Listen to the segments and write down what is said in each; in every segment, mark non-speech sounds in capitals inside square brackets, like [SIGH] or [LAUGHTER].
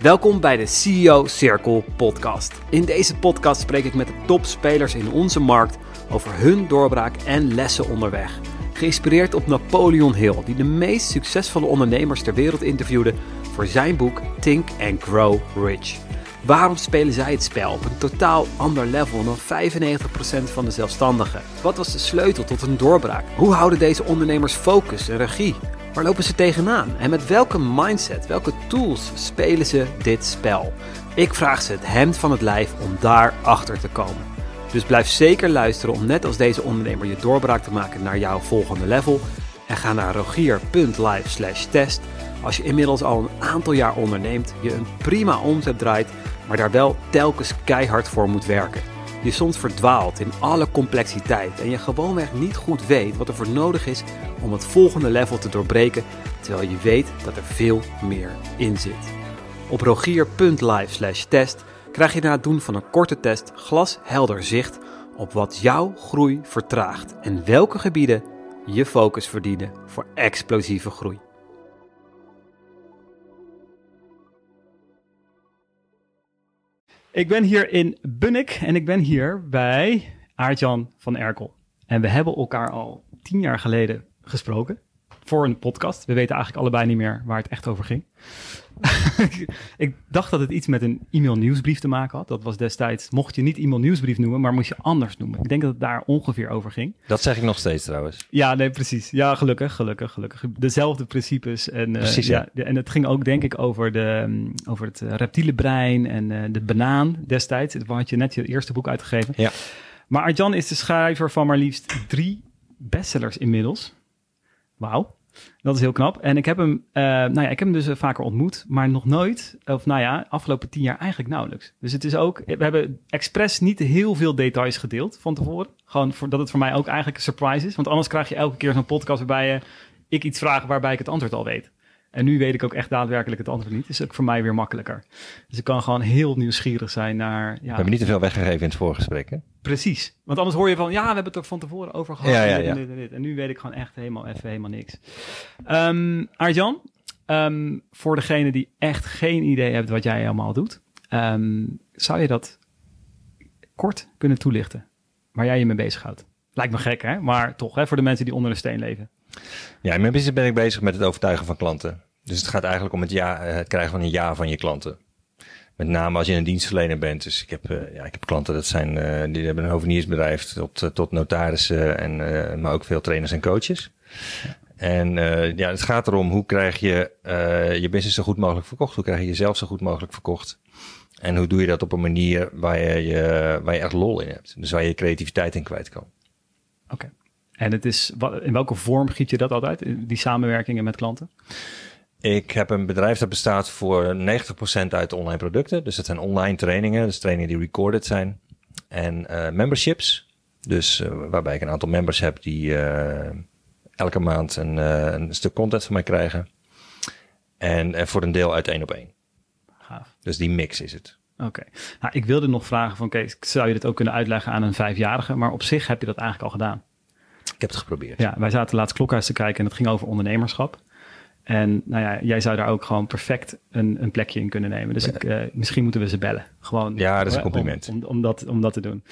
Welkom bij de CEO Circle podcast. In deze podcast spreek ik met de topspelers in onze markt over hun doorbraak en lessen onderweg. Geïnspireerd op Napoleon Hill, die de meest succesvolle ondernemers ter wereld interviewde voor zijn boek Think and Grow Rich. Waarom spelen zij het spel op een totaal ander level dan 95% van de zelfstandigen? Wat was de sleutel tot een doorbraak? Hoe houden deze ondernemers focus en regie? Waar lopen ze tegenaan? En met welke mindset, welke tools spelen ze dit spel? Ik vraag ze het hemd van het lijf om daar achter te komen. Dus blijf zeker luisteren om net als deze ondernemer je doorbraak te maken naar jouw volgende level. En ga naar rogier.live test als je inmiddels al een aantal jaar onderneemt, je een prima omzet draait, maar daar wel telkens keihard voor moet werken. Je soms verdwaalt in alle complexiteit en je gewoonweg niet goed weet wat er voor nodig is om het volgende level te doorbreken, terwijl je weet dat er veel meer in zit. Op rogier.live test krijg je na het doen van een korte test glashelder zicht op wat jouw groei vertraagt en welke gebieden je focus verdienen voor explosieve groei. Ik ben hier in Bunnik en ik ben hier bij Aartjan van Erkel. En we hebben elkaar al tien jaar geleden gesproken voor een podcast. We weten eigenlijk allebei niet meer waar het echt over ging. [LAUGHS] ik dacht dat het iets met een e-mail nieuwsbrief te maken had. Dat was destijds, mocht je niet e-mail nieuwsbrief noemen, maar moest je anders noemen. Ik denk dat het daar ongeveer over ging. Dat zeg ik nog steeds trouwens. Ja, nee, precies. Ja, gelukkig, gelukkig, gelukkig. Dezelfde principes. En, uh, precies, ja. en het ging ook denk ik over, de, mm, over het eh, reptiele brein en uh, de banaan destijds. Had je net je eerste boek uitgegeven. Ja. Maar Arjan is de schrijver van maar liefst drie bestsellers inmiddels. Wauw. Dat is heel knap. En ik heb hem, uh, nou ja, ik heb hem dus uh, vaker ontmoet, maar nog nooit, of nou ja, afgelopen tien jaar eigenlijk nauwelijks. Dus het is ook, we hebben expres niet heel veel details gedeeld van tevoren. Gewoon voordat het voor mij ook eigenlijk een surprise is. Want anders krijg je elke keer zo'n podcast waarbij je, ik iets vraag waarbij ik het antwoord al weet. En nu weet ik ook echt daadwerkelijk het antwoord niet. Is ook voor mij weer makkelijker. Dus ik kan gewoon heel nieuwsgierig zijn naar. Ja, we hebben niet te veel weggegeven in het voorgesprek, hè? Precies. Want anders hoor je van, ja, we hebben het er van tevoren over gehad. Ja, ja, ja. En, dit, en, dit. en nu weet ik gewoon echt helemaal even helemaal niks. Um, Arjan, um, voor degene die echt geen idee heeft wat jij allemaal doet, um, zou je dat kort kunnen toelichten? Waar jij je mee bezighoudt? Lijkt me gek, hè? Maar toch, hè, voor de mensen die onder een steen leven. Ja, in mijn business ben ik bezig met het overtuigen van klanten. Dus het gaat eigenlijk om het, ja, het krijgen van een ja van je klanten. Met name als je een dienstverlener bent. Dus ik heb, uh, ja, ik heb klanten, dat zijn, uh, die hebben een hoveniersbedrijf tot, tot notarissen, en, maar ook veel trainers en coaches. En ja, het gaat erom hoe krijg je je business zo goed mogelijk verkocht? Hoe krijg je jezelf zo goed mogelijk verkocht? En hoe doe je dat op een manier waar je, waar je echt lol in hebt? Dus waar je creativiteit in kwijt kan. Oké. En het is, in welke vorm giet je dat altijd, die samenwerkingen met klanten? Ik heb een bedrijf dat bestaat voor 90% uit online producten. Dus dat zijn online trainingen, dus trainingen die recorded zijn. En uh, memberships, dus uh, waarbij ik een aantal members heb die uh, elke maand een, een, stuk content van mij krijgen. En voor een deel uit één op één. Gaaf. Dus die mix is het. Oké. Okay. Nou, ik wilde nog vragen van, Kees, zou je dit ook kunnen uitleggen aan een vijfjarige? Maar op zich heb je dat eigenlijk al gedaan. Ik heb het geprobeerd. Ja, wij zaten laatst klokhuis te kijken en het ging over ondernemerschap. En nou ja, jij zou daar ook gewoon perfect een, een plekje in kunnen nemen. Dus ik, uh, misschien moeten we ze bellen. Gewoon, ja, dat is een compliment. Om, om, om dat, om dat te doen.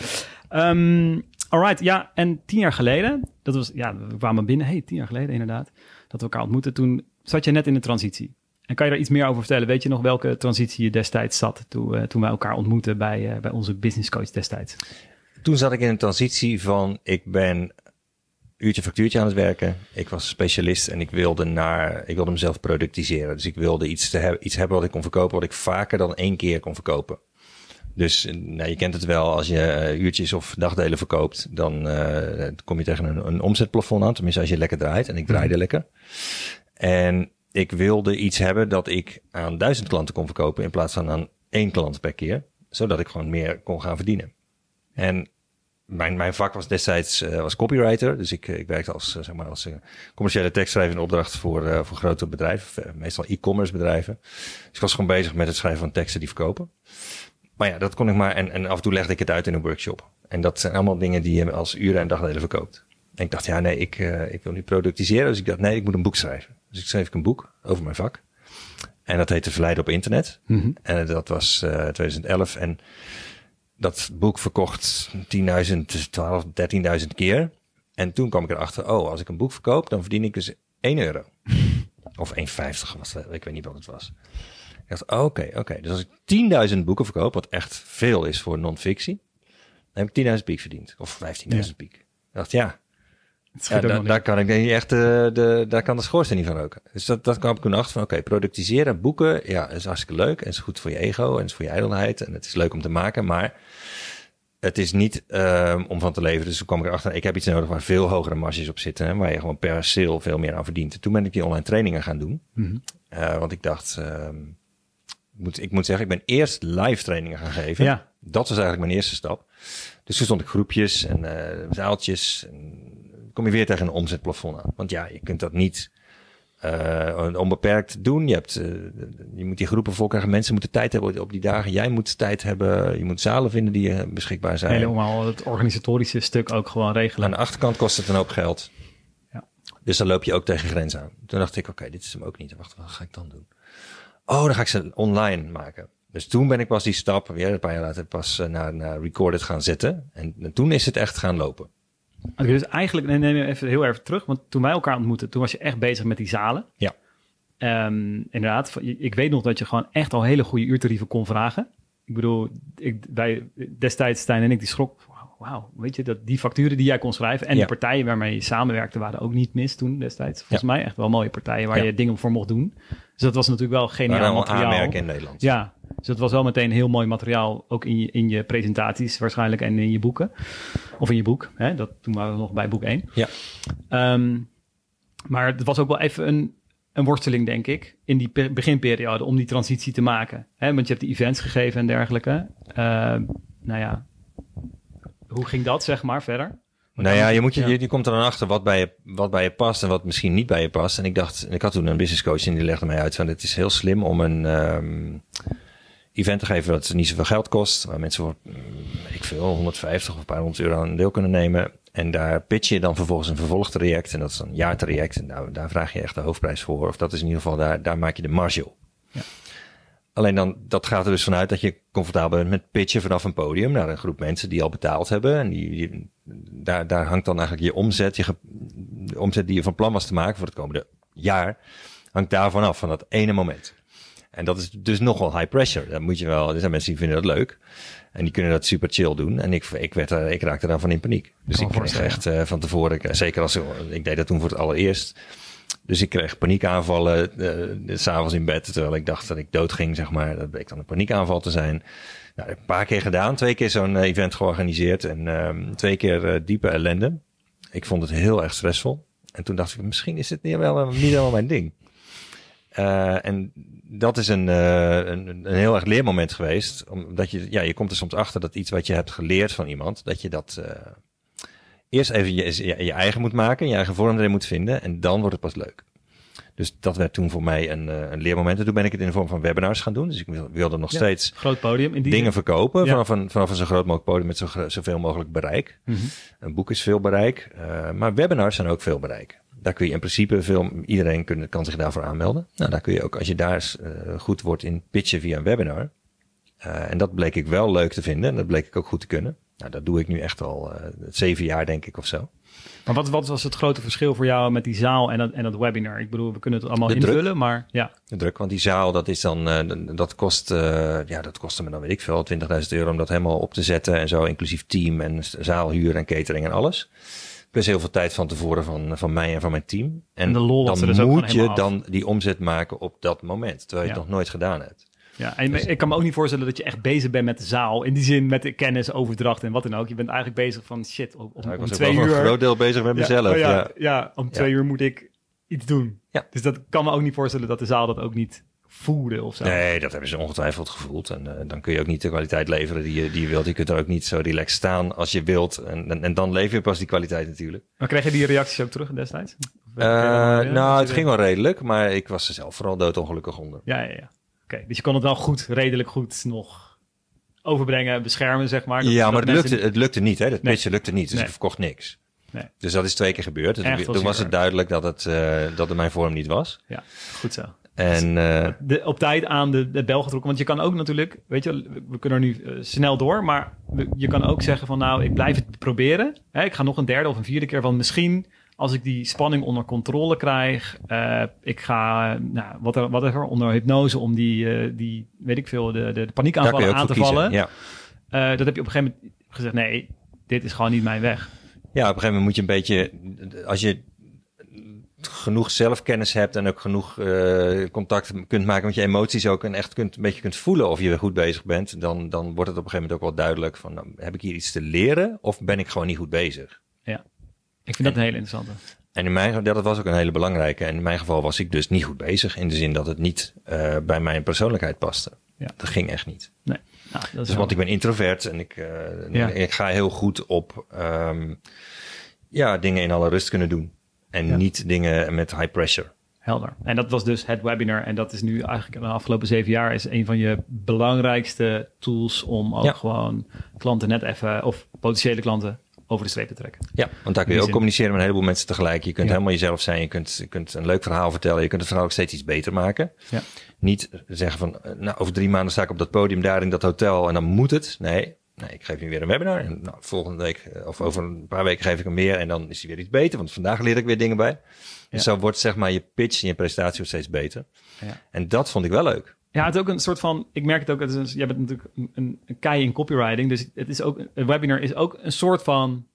Um, alright, ja. En tien jaar geleden, dat was, ja, we kwamen binnen. hey, tien jaar geleden inderdaad. Dat we elkaar ontmoeten. Toen zat je net in de transitie. En kan je daar iets meer over vertellen? Weet je nog welke transitie je destijds zat toen, uh, toen wij elkaar ontmoetten bij, uh, bij onze business coach destijds? Toen zat ik in een transitie van ik ben uurtje factuurtje aan het werken. Ik was specialist en ik wilde, naar, ik wilde mezelf productiseren. Dus ik wilde iets, te hebben, iets hebben wat ik kon verkopen, wat ik vaker dan één keer kon verkopen. Dus nou, je kent het wel, als je uh, uurtjes of dagdelen verkoopt, dan uh, kom je tegen een, een omzetplafond aan. Tenminste, als je lekker draait. En ik draaide mm. lekker. En ik wilde iets hebben dat ik aan duizend klanten kon verkopen in plaats van aan één klant per keer. Zodat ik gewoon meer kon gaan verdienen. En mijn, mijn vak was destijds uh, was copywriter. Dus ik, ik werkte als, uh, zeg maar als uh, commerciële tekstschrijver in opdracht voor, voor grote bedrijven. meestal e-commerce bedrijven. Dus ik was gewoon bezig met het schrijven van teksten die verkopen. Maar ja, dat kon ik maar. En, en af en toe legde ik het uit in een workshop. En dat zijn allemaal dingen die je als uren en dagdelen verkoopt. En ik dacht, ja, nee, ik, ik wil nu productiseren. Dus ik dacht, nee, ik moet een boek schrijven. Dus ik schreef ik een boek over mijn vak. En dat heette Verleiden op internet. Mhm. En dat was eh 2011. En dat boek verkocht 10.000, 12, 13.000 keer. En toen kwam ik erachter, oh, als ik een boek verkoop, dan verdien ik dus 1 euro. [LAUGHS] Of 1,50 was het, ik weet niet wat het was. Ik dacht, oké, oké. Dus als ik 10.000 boeken verkoop, wat echt veel is voor non-fictie, dan heb ik 10.000 piek verdiend. Of 15.000 Ja. piek. Ik dacht, ja, ja, daar, kan ik denk ik echt, de, de, daar kan de schoorsteen niet van roken. Dus dat, dat kwam ik toen achter van, oké, productiseren, boeken, ja, is hartstikke leuk. En is goed voor je ego en is voor je ijdelheid. En het is leuk om te maken, maar het is niet ehm, om van te leven. Dus toen kwam ik erachter, ik heb iets nodig waar veel hogere marges op zitten. Hè, waar je gewoon per sale veel meer aan verdient. En toen ben ik die online trainingen gaan doen. Mhm. Eh, want ik dacht, ehm, ik, moet, ik moet zeggen, ik ben eerst live trainingen gaan geven. Ja. Dat was eigenlijk mijn eerste stap. Dus toen stond ik groepjes en eh, zaaltjes. En kom je weer tegen een omzetplafond aan. Want ja, je kunt dat niet eh, onbeperkt doen. Je, hebt, eh, je moet die groepen vol krijgen. Mensen moeten tijd hebben op die dagen. Jij moet tijd hebben. Je moet zalen vinden die eh, beschikbaar zijn. Helemaal het organisatorische stuk ook gewoon regelen. Aan de achterkant kost het een hoop geld. Ja. Dus dan loop je ook tegen grenzen aan. Toen dacht ik, oké, dit is hem ook niet. Wacht, wat ga ik dan doen? Oh, dan ga ik ze online maken. Dus toen ben ik pas die stap, weer een paar jaar later, pas naar, naar Recorded gaan zetten. En, en toen is het echt gaan lopen. Dus eigenlijk, nee, neem je even heel even terug, want toen wij elkaar ontmoetten, toen was je echt bezig met die zalen. Ja. Ehm, inderdaad, ik weet nog dat je gewoon echt al hele goede uurtarieven kon vragen. Ik bedoel, ik, wij, destijds Stijn en ik, die schrok, wauw, weet je, dat die facturen die jij kon schrijven en Ja. de partijen waarmee je samenwerkte waren ook niet mis toen destijds. Volgens mij echt wel mooie partijen waar Ja. je dingen voor mocht doen. Dus dat was natuurlijk wel geniaal wel materiaal. in Nederland. Ja, dus dat was wel meteen heel mooi materiaal, ook in je, in je presentaties waarschijnlijk en in je boeken. Of in je boek, hè? Dat, toen waren we nog bij boek 1. Ja. Ehm, maar het was ook wel even een, een worsteling, denk ik, in die pe- beginperiode om die transitie te maken. Hè? Want je hebt de events gegeven en dergelijke. Ehm, nou ja, hoe ging dat, zeg maar, verder? Nou ja, je, moet je, Ja. je, je komt er dan achter wat bij, je, wat bij je past en wat misschien niet bij je past. En ik dacht, en ik had toen een business coach en die legde mij uit van het is heel slim om een ehm, event te geven dat niet zoveel geld kost. Waar mensen voor, mm, weet ik veel, 150 of een paar honderd euro aan deel kunnen nemen. En daar pitch je dan vervolgens een vervolgtraject. En dat is een jaartraject. En daar, daar vraag je echt de hoofdprijs voor. Of dat is in ieder geval, daar, daar maak je de marge op. Ja. Alleen dan, dat gaat er dus vanuit dat je comfortabel bent met pitchen vanaf een podium naar een groep mensen die al betaald hebben. En die, die- daar, daar hangt dan eigenlijk je omzet, je de omzet die je van plan was te maken voor het komende jaar, hangt daarvan af, van dat ene moment. En dat is dus nogal high pressure. Dan moet je wel, er zijn mensen die vinden dat leuk. En die kunnen dat super chill doen. En ik, ik, werd, er- ik raakte daarvan in paniek. Dus ik kreeg echt eh, van tevoren, ik- zeker als ik deed dat toen voor het allereerst. Dus ik kreeg paniekaanvallen, eh, s s'avonds in bed, terwijl ik dacht dat ik dood ging, zeg maar. Dat bleek dan een paniekaanval te zijn. Nou, een paar keer gedaan, twee keer zo'n eh, event georganiseerd en ehm, twee keer eh, diepe ellende. Ik vond het heel erg stressvol. En toen dacht ik, misschien is het niet, wel, niet helemaal mijn ding. Eh, en dat is een, eh, een, een heel erg leermoment geweest. Omdat je, ja, je komt er soms achter dat iets wat je hebt geleerd van iemand, dat je dat eh, eerst even je, je, je eigen moet maken, je eigen vorm erin moet vinden. En dan wordt het pas leuk. Dus dat werd toen voor mij een, eh, een leermoment. En toen ben ik het in de vorm van webinars gaan doen. Dus ik wil- wilde nog Ja. steeds Groot podium. In die dingen verkopen Ja. vanaf, een, vanaf een zo groot mogelijk podium met zo, zoveel mogelijk bereik. Mhm. Een boek is veel bereik, eh, maar webinars zijn ook veel bereik. Daar kun je in principe veel, iedereen kun, kan zich daarvoor aanmelden. Nou, daar kun je ook, als je daar eh, goed wordt in pitchen via een webinar. en dat bleek ik wel leuk te vinden en dat bleek ik ook goed te kunnen. Nou, dat doe ik nu echt al eh, zeven jaar, denk ik, of zo. Maar wat, wat was het grote verschil voor jou met die zaal en dat, en dat webinar? Ik bedoel, we kunnen het allemaal De druk. invullen, maar ja. De druk, want die zaal, dat is dan, eh, dat kost, eh, ja, dat kostte me dan, weet ik veel, 20.000 euro om dat helemaal op te zetten en zo, inclusief team en zaalhuur en catering en alles. Plus heel veel tijd van tevoren van, van mij en van mijn team. En, En de lol dan dus moet je af. dan die omzet maken op dat moment, terwijl je Ja. het nog nooit gedaan hebt. Ja. En ik kan me ook niet voorstellen dat je echt bezig bent met de zaal. In die zin met de kennisoverdracht en wat dan ook. Je bent eigenlijk bezig van shit, om, om, ik om was ook twee uur... een groot deel bezig met mezelf. oh ja, ja. ja, om twee uur moet ik iets doen. Ja. Dus dat kan me ook niet voorstellen dat de zaal dat ook niet voelde of zo. Nee, dat hebben ze ongetwijfeld gevoeld. En eh, dan kun je ook niet de kwaliteit leveren die je, die je wilt. Je kunt er ook niet zo relaxed staan als je wilt. En, en, en dan lever je pas die kwaliteit natuurlijk. Maar kreeg je die reacties ook terug destijds? Eh, nou, het ging wel redelijk, maar ik was er zelf vooral doodongelukkig onder. Ja, ja, ja. Dus je kon het wel goed, redelijk goed nog overbrengen, beschermen, zeg maar. Dat- ja, maar het mensen- lukte, het lukte niet. Hè? Dat Nee. pitchen lukte niet, dus Nee. ik verkocht niks. Nee. Dus dat is twee keer gebeurd. Dus toen was het duidelijk dat het, eh, dat het mijn vorm niet was. Ja, goed zo. En eh, de, op tijd aan de, de bel getrokken. Want je kan ook natuurlijk, weet je, we kunnen er nu eh, snel door, maar je kan ook zeggen van nou, ik blijf het proberen. Hè, ik ga nog een derde of een vierde keer van misschien als ik die spanning onder controle krijg, eh, ik ga, nou, wat er, wat er onder hypnose om die, eh, die, weet ik veel, de, de, paniekaanvallen aan te kiezen. vallen. Ja. Eh, dat heb je op een gegeven moment gezegd, nee, dit is gewoon niet mijn weg. ja, op een gegeven moment moet je een beetje... Als je genoeg zelfkennis hebt en ook genoeg contact kunt maken met je emoties ook... en echt kunt, een beetje kunt voelen of je goed bezig bent... dan, dan wordt het op een gegeven moment ook wel duidelijk van... nou, heb ik hier iets te leren of ben ik gewoon niet goed bezig? Ik vind dat een hele interessante. En in mijn geval, dat was ook een hele belangrijke. En in mijn geval was ik dus niet goed bezig. In de zin dat het niet eh, bij mijn persoonlijkheid paste. Ja. Dat ging echt niet. Nee, nou, dat is Dus want ik ben introvert en ik, eh, Ja. ik ga heel goed op ehm, ja, dingen in alle rust kunnen doen. En Ja. niet dingen met high pressure. Helder. En dat was dus het webinar. En dat is nu eigenlijk de afgelopen zeven jaar is een van je belangrijkste tools om ook Ja. gewoon klanten net even, of potentiële klanten, over de streep te trekken. Ja, want daar kun je ook zin. communiceren met een heleboel mensen tegelijk. Je kunt Ja. helemaal jezelf zijn. Je kunt, je kunt een leuk verhaal vertellen. Je kunt het verhaal ook steeds iets beter maken. Ja. Niet zeggen van, eh, nou, over drie maanden sta ik op dat podium daar in dat hotel en dan moet het. Nee, nee ik geef nu weer een webinar. En nou, volgende week eh, of over een paar weken geef ik hem weer en dan is hij weer iets beter. Want vandaag leer ik weer dingen bij. Dus Ja. zo wordt zeg maar je pitch en je presentatie wordt steeds beter. Ja. En dat vond ik wel leuk. Ja, het is ook een soort van. Ik merk het ook. Het is, jij bent natuurlijk een, een, een kei in copywriting. Dus het is ook. Een webinar is ook een soort van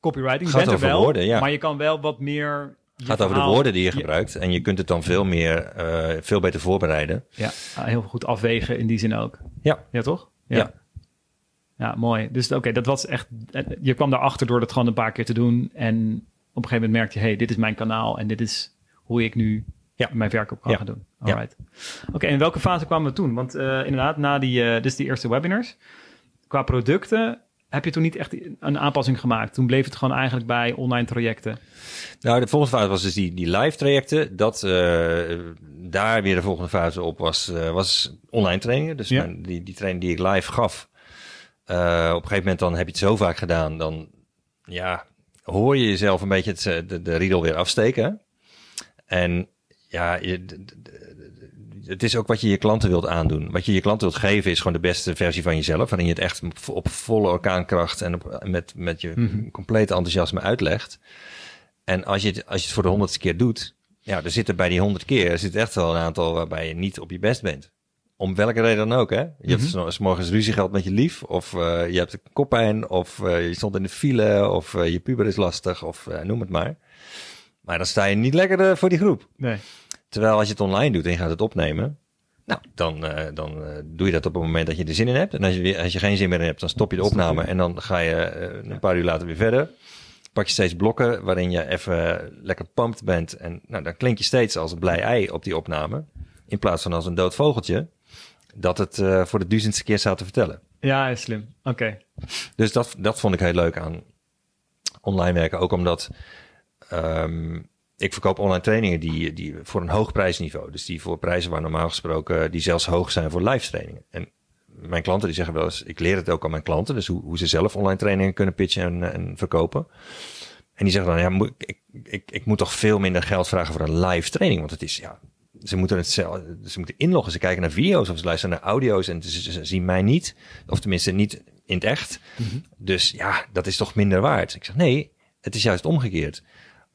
copywriting. Je Gaat bent er wel, woorden, ja. maar je kan wel wat meer. je Het gaat over de woorden die je je- gebruikt. En je kunt het dan veel meer, eh, veel beter voorbereiden. Ja, ah, heel goed afwegen in die zin ook. Ja. Ja, toch? Ja. Ja, mooi. Dus oké, dat was echt... Je kwam daarachter door dat gewoon een paar keer te doen. En op een gegeven moment merkte je... hey, dit is mijn kanaal en dit is hoe ik nu Ja. mijn verkoop kan Ja. gaan doen. Ja. Alright. Oké, in welke fase kwamen we toen? Want eh, inderdaad, na die, eh dus die eerste webinars... Qua producten heb je toen niet echt een aanpassing gemaakt. Toen bleef het gewoon eigenlijk bij online trajecten. Nou, de volgende fase was dus die, die live trajecten. Dat eh, daar weer de volgende fase op was, was online trainingen. Dus Ja. mijn- die, die training die ik live gaf. op een gegeven moment dan heb je het zo vaak gedaan. Dan ja, hoor je jezelf een beetje het, de, de riedel weer afsteken. En ja, je, het is ook wat je je klanten wilt aandoen. Wat je je klanten wilt geven is gewoon de beste versie van jezelf. Waarin je het echt op volle orkaankracht en op, met, met je Mhm. complete enthousiasme uitlegt. En als je, het, als je het voor de honderdste keer doet, ja, er zitten bij die honderd keer er zit echt wel een aantal waarbij je niet op je best bent. Om welke reden dan ook, hè? Je hebt Mhm. s- morgens ruzie gehad met je lief, of eh, je hebt een koppijn, of eh, je stond in de file, of eh, je puber is lastig, of noem het maar. Maar dan sta je niet lekker voor die groep. Nee. Terwijl als je het online doet en je gaat het opnemen, nou, dan, eh, dan eh, doe je dat op het moment dat je er zin in hebt. En als je, weer- als je geen zin meer in hebt, dan stop je de opname en dan ga je eh, een paar uur later weer verder. Pak je steeds blokken waarin je even lekker pumped bent. En nou, dan klink je steeds als een blij ei op die opname. In plaats van als een dood vogeltje. Dat het voor de duizendste keer staat te vertellen. Ja, is slim. Oké. Dus dat, dat vond ik heel leuk aan online werken. Ook omdat ehm, ik verkoop online trainingen die, die voor een hoog prijsniveau. Dus die voor prijzen waar normaal gesproken die zelfs hoog zijn voor live trainingen. En mijn klanten die zeggen wel eens, ik leer het ook aan mijn klanten. Dus hoe, hoe ze zelf online trainingen kunnen pitchen en, en verkopen. En die zeggen dan, ja, moet- ik, ik, ik moet toch veel minder geld vragen voor een live training. Want het is, ja, ze moeten het ze moeten inloggen. Ze kijken naar video's of ze luisteren naar audio's en ze, zien mij niet. Of tenminste niet in het echt. Dus ja, dat is toch minder waard. Ik zeg, nee, het is juist omgekeerd.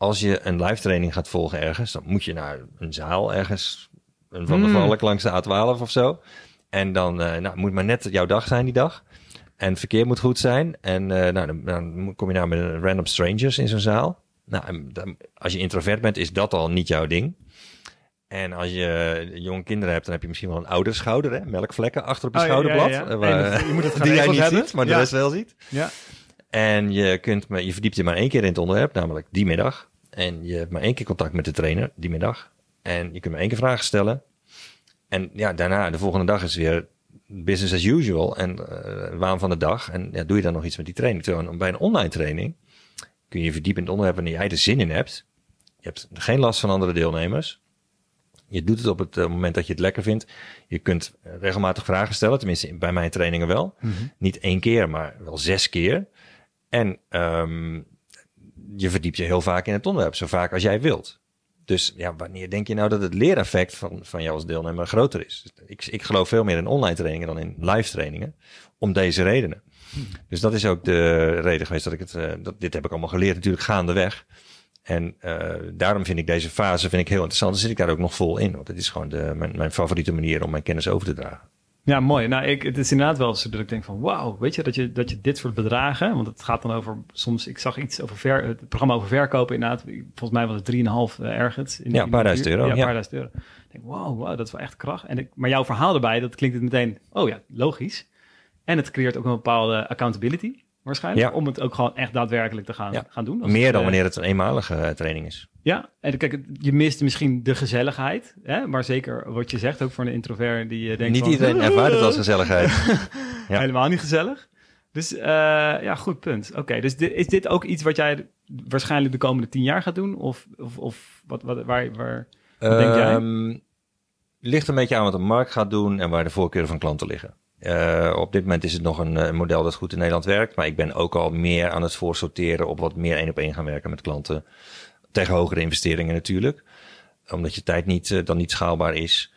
Als je een live training gaat volgen ergens, dan moet je naar een zaal ergens, een van de Mm. Valk langs de A12 of zo. En dan eh, nou, moet maar net jouw dag zijn die dag. En het verkeer moet goed zijn. En eh, nou, dan, dan kom je nou met random strangers in zo'n zaal. Nou, dan, als je introvert bent, is dat al niet jouw ding. En als je jonge kinderen hebt, dan heb je misschien wel een ouderschouder, hè? melkvlekken achter op je Oh, schouderblad. ja, ja. eh, waar- En dat- je moet het [LAUGHS] die jij niet hebben. ziet, maar de rest wel ziet. Ja. En je, kunt, je verdiept je maar één keer in het onderwerp, namelijk die middag. En je hebt maar één keer contact met de trainer, die middag. En je kunt maar één keer vragen stellen. En ja, daarna, de volgende dag is weer business as usual en eh waan van de dag. En ja, doe je dan nog iets met die training. Terwijl bij een online training kun je je verdiepen in het onderwerp wanneer jij er zin in hebt. Je hebt geen last van andere deelnemers. Je doet het op het eh, moment dat je het lekker vindt. Je kunt eh, regelmatig vragen stellen, tenminste bij mijn trainingen wel. Niet één keer, maar wel zes keer. En ehm, je verdiept je heel vaak in het onderwerp, zo vaak als jij wilt. Dus ja, wanneer denk je nou dat het leereffect van, van jou als deelnemer groter is? Ik, ik geloof veel meer in online trainingen dan in live trainingen. Om deze redenen. Dus dat is ook de reden geweest dat ik het. Uh, dat, dit heb ik allemaal geleerd, natuurlijk gaandeweg. En uh, daarom vind ik deze fase vind ik heel interessant. Dan zit ik daar ook nog vol in. Want het is gewoon de, mijn favoriete manier om mijn kennis over te dragen. Ja, mooi. Nou, ik, het is inderdaad wel zo dat ik denk van, wauw, weet je, dat je, dat je dit soort bedragen, want het gaat dan over, soms, ik zag iets over ver, het programma over verkopen inderdaad, volgens mij was het 3,5 uh, ergens. In, ja, een paar duizend euro. Ja, een paar duizend euro. Ik denk, wauw, wow, dat is wel echt kracht. En ik, maar jouw verhaal erbij, dat klinkt het meteen, oh ja, logisch. En het creëert ook een bepaalde accountability waarschijnlijk. Ja. Om het ook gewoon echt daadwerkelijk te gaan, ja. gaan doen. Meer dan uh, wanneer het een eenmalige uh, training is. Ja, en kijk, je mist misschien de gezelligheid. Hè? Maar zeker wat je zegt, ook voor een introvert die uh, denkt Niet van, iedereen ervaart het als gezelligheid. [LAUGHS] ja. Helemaal niet gezellig. Dus ja, goed punt. Oké, okay, dus dit, is dit ook iets wat jij waarschijnlijk de komende tien jaar gaat doen? Of, of, of wat, wat, waar, waar wat denk jij? Ehm, Ligt een beetje aan wat de markt gaat doen en waar de voorkeuren van klanten liggen. Uh, op dit moment is het nog een, een, model dat goed in Nederland werkt. Maar ik ben ook al meer aan het voorsorteren op wat meer één op één gaan werken met klanten. Tegen hogere investeringen natuurlijk. Omdat je tijd niet, uh, dan niet schaalbaar is.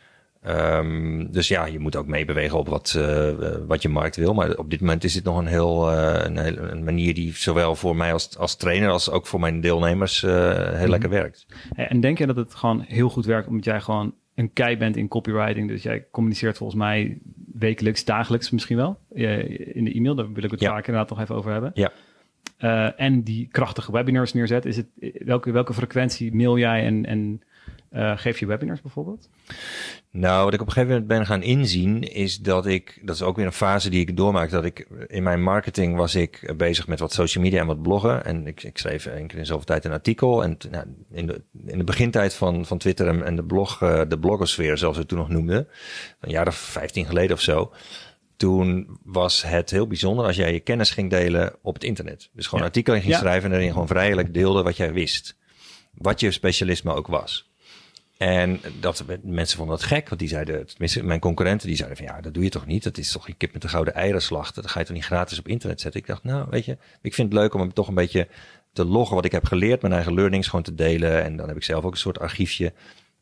Um, dus ja, je moet ook meebewegen op wat, uh, wat je markt wil. Maar op dit moment is dit nog een heel, een, een manier die zowel voor mij als, als trainer als ook voor mijn deelnemers heel mm. lekker werkt. En denk je dat het gewoon heel goed werkt omdat jij gewoon een kei bent in copywriting. Dus jij communiceert volgens mij wekelijks, dagelijks misschien wel. In de e-mail, daar wil ik het ja. vaak inderdaad nog even over hebben. Ja. Uh, en die krachtige webinars neerzet. Is het, welke, welke frequentie mail jij en, en uh, geef je webinars bijvoorbeeld? Nou, wat ik op een gegeven moment ben gaan inzien, is dat ik, dat is ook weer een fase die ik doormaak, dat ik in mijn marketing was ik bezig met wat social media en wat bloggen. En ik, ik schreef één keer in zoveel tijd een artikel. En nou, in, de, in de begintijd van, van Twitter en, de blog, uh, de blogosfeer, zoals we het toen nog noemden, een jaar of vijftien geleden of zo. Toen was het heel bijzonder als jij je kennis ging delen op het internet. Dus gewoon ja. artikelen ging ja. schrijven en erin gewoon vrijelijk deelde wat jij wist. Wat je specialisme ook was. En dat mensen vonden dat gek, want die zeiden, tenminste mijn concurrenten, die zeiden van ja, dat doe je toch niet? Dat is toch een kip met de gouden eieren slachten. Dat ga je toch niet gratis op internet zetten? Ik dacht, nou, weet je, ik vind het leuk om toch een beetje te loggen wat ik heb geleerd, mijn eigen learnings gewoon te delen. En dan heb ik zelf ook een soort archiefje.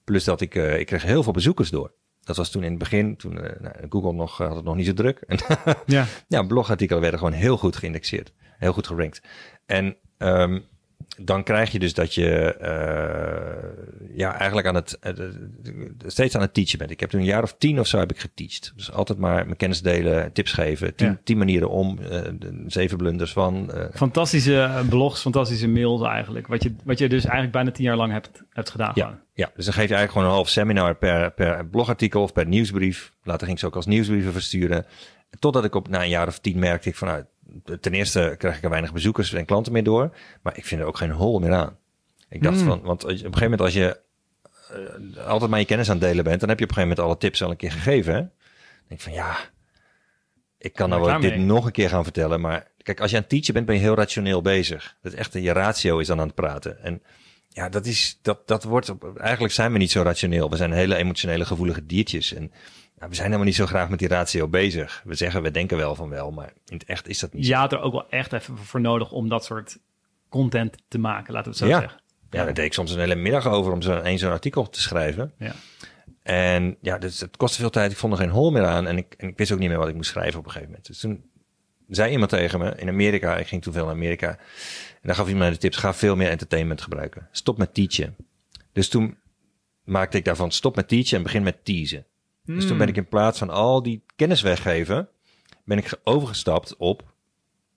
Plus dat ik, uh, ik kreeg heel veel bezoekers door. Dat was toen in het begin, toen uh, nou, Google nog, uh, had het nog niet zo druk. En [LAUGHS] ja. ja, blogartikelen werden gewoon heel goed geïndexeerd. Heel goed gerankt. En um, dan krijg je dus dat je uh, ja, eigenlijk aan het, uh, steeds aan het teachen bent. Ik heb toen een jaar of tien of zo heb ik geteacht. Dus altijd maar mijn kennis delen, tips geven. Tien, ja. tien manieren om, uh, zeven blunders van. Fantastische blogs, fantastische mails eigenlijk. Wat je, wat je dus eigenlijk bijna tien jaar lang hebt, hebt gedaan. Ja, ja, dus dan geef je eigenlijk gewoon een half seminar per, per blogartikel of per nieuwsbrief. Later ging ik ze ook als nieuwsbrieven versturen. Totdat ik op na een jaar of tien merkte ik vanuit ten eerste krijg ik er weinig bezoekers en klanten meer door. Maar ik vind er ook geen hol meer aan. Ik dacht Hmm. van, want op een gegeven moment als je altijd maar je kennis aan het delen bent, dan heb je op een gegeven moment alle tips al een keer gegeven. Hè? Dan denk ik van ja, ik kan nou wel dit mee. nog een keer gaan vertellen. Maar kijk, als je aan het teachen bent, ben je heel rationeel bezig. Dat is echt, je ratio is dan aan het praten. En ja, dat is, dat, dat wordt, eigenlijk zijn we niet zo rationeel. We zijn hele emotionele, gevoelige diertjes. En nou, we zijn helemaal niet zo graag met die ratio bezig. We zeggen, we denken wel van wel, maar in het echt is dat niet Je had er ook wel echt even voor nodig om dat soort content te maken, laten we het zo ja. zeggen. Ja, daar deed ik soms een hele middag over om zo een zo'n artikel te schrijven. Ja. En ja, dus het kostte veel tijd. Ik vond er geen hol meer aan. En ik, en ik wist ook niet meer wat ik moest schrijven op een gegeven moment. Dus toen zei iemand tegen me in Amerika, ik ging toen veel naar Amerika. En daar gaf iemand mij de tips, ga veel meer entertainment gebruiken. Stop met teachen. Dus toen maakte ik daarvan stop met teachen en begin met teasen. Mm. Dus toen ben ik in plaats van al die kennis weggeven, ben ik overgestapt op,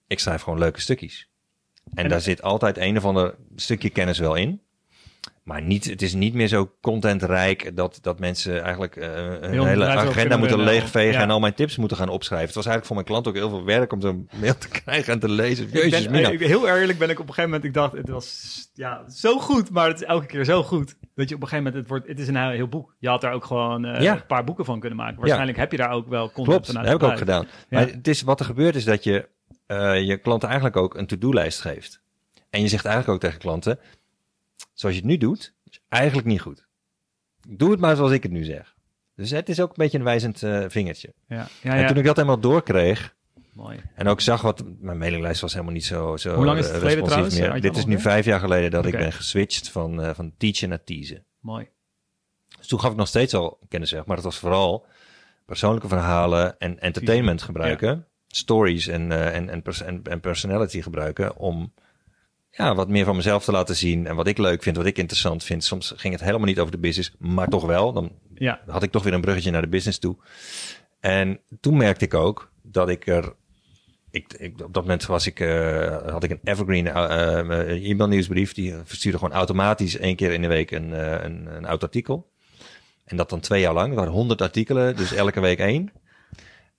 ik schrijf gewoon leuke stukjes. En, en daar zit altijd een of ander stukje kennis wel in. Maar niet, het is niet meer zo contentrijk dat, dat mensen eigenlijk uh, een heel hele agenda moeten leegvegen ja. en al mijn tips moeten gaan opschrijven. Het was eigenlijk voor mijn klant ook heel veel werk om zo'n mail te [LAUGHS] krijgen en te lezen. Jezus, ik ben, heel eerlijk ben ik op een gegeven moment, ik dacht, het was ja, zo goed, maar het is elke keer zo goed. Dat je op een gegeven moment, het, wordt, het is een heel, heel boek. Je had daar ook gewoon uh, ja. een paar boeken van kunnen maken. Waarschijnlijk heb je daar ook wel content Klopt, dat heb ik ook gedaan. Maar het is, wat er gebeurt is dat je uh, je klanten eigenlijk ook een to-do-lijst geeft. En je zegt eigenlijk ook tegen klanten, zoals je het nu doet, is eigenlijk niet goed. Doe het maar zoals ik het nu zeg. Dus het is ook een beetje een wijzend uh, vingertje. Ja. Ja, en toen ik dat helemaal doorkreeg, Mooi. en ook zag wat, mijn mailinglijst was helemaal niet zo, zo Hoe lang is het geleden trouwens? meer. Dit is nu vijf jaar geleden dat okay. ik ben geswitcht van, uh, van teachen naar teasen. Mooi. Dus toen gaf ik nog steeds al kennis weg, maar het was vooral persoonlijke verhalen en entertainment gebruiken, stories en, eh, en, en, pers- en, en personality gebruiken om ja, wat meer van mezelf te laten zien en wat ik leuk vind, wat ik interessant vind. Soms ging het helemaal niet over de business, maar toch wel. Dan Ja, had ik toch weer een bruggetje naar de business toe. En toen merkte ik ook dat ik er. Ik, ik, op dat moment was ik, eh, had ik een evergreen eh, eh, e-mail nieuwsbrief. Die verstuurde gewoon automatisch één keer in de week een, een, een oud artikel. En dat dan twee jaar lang. Er waren honderd artikelen, dus elke week één.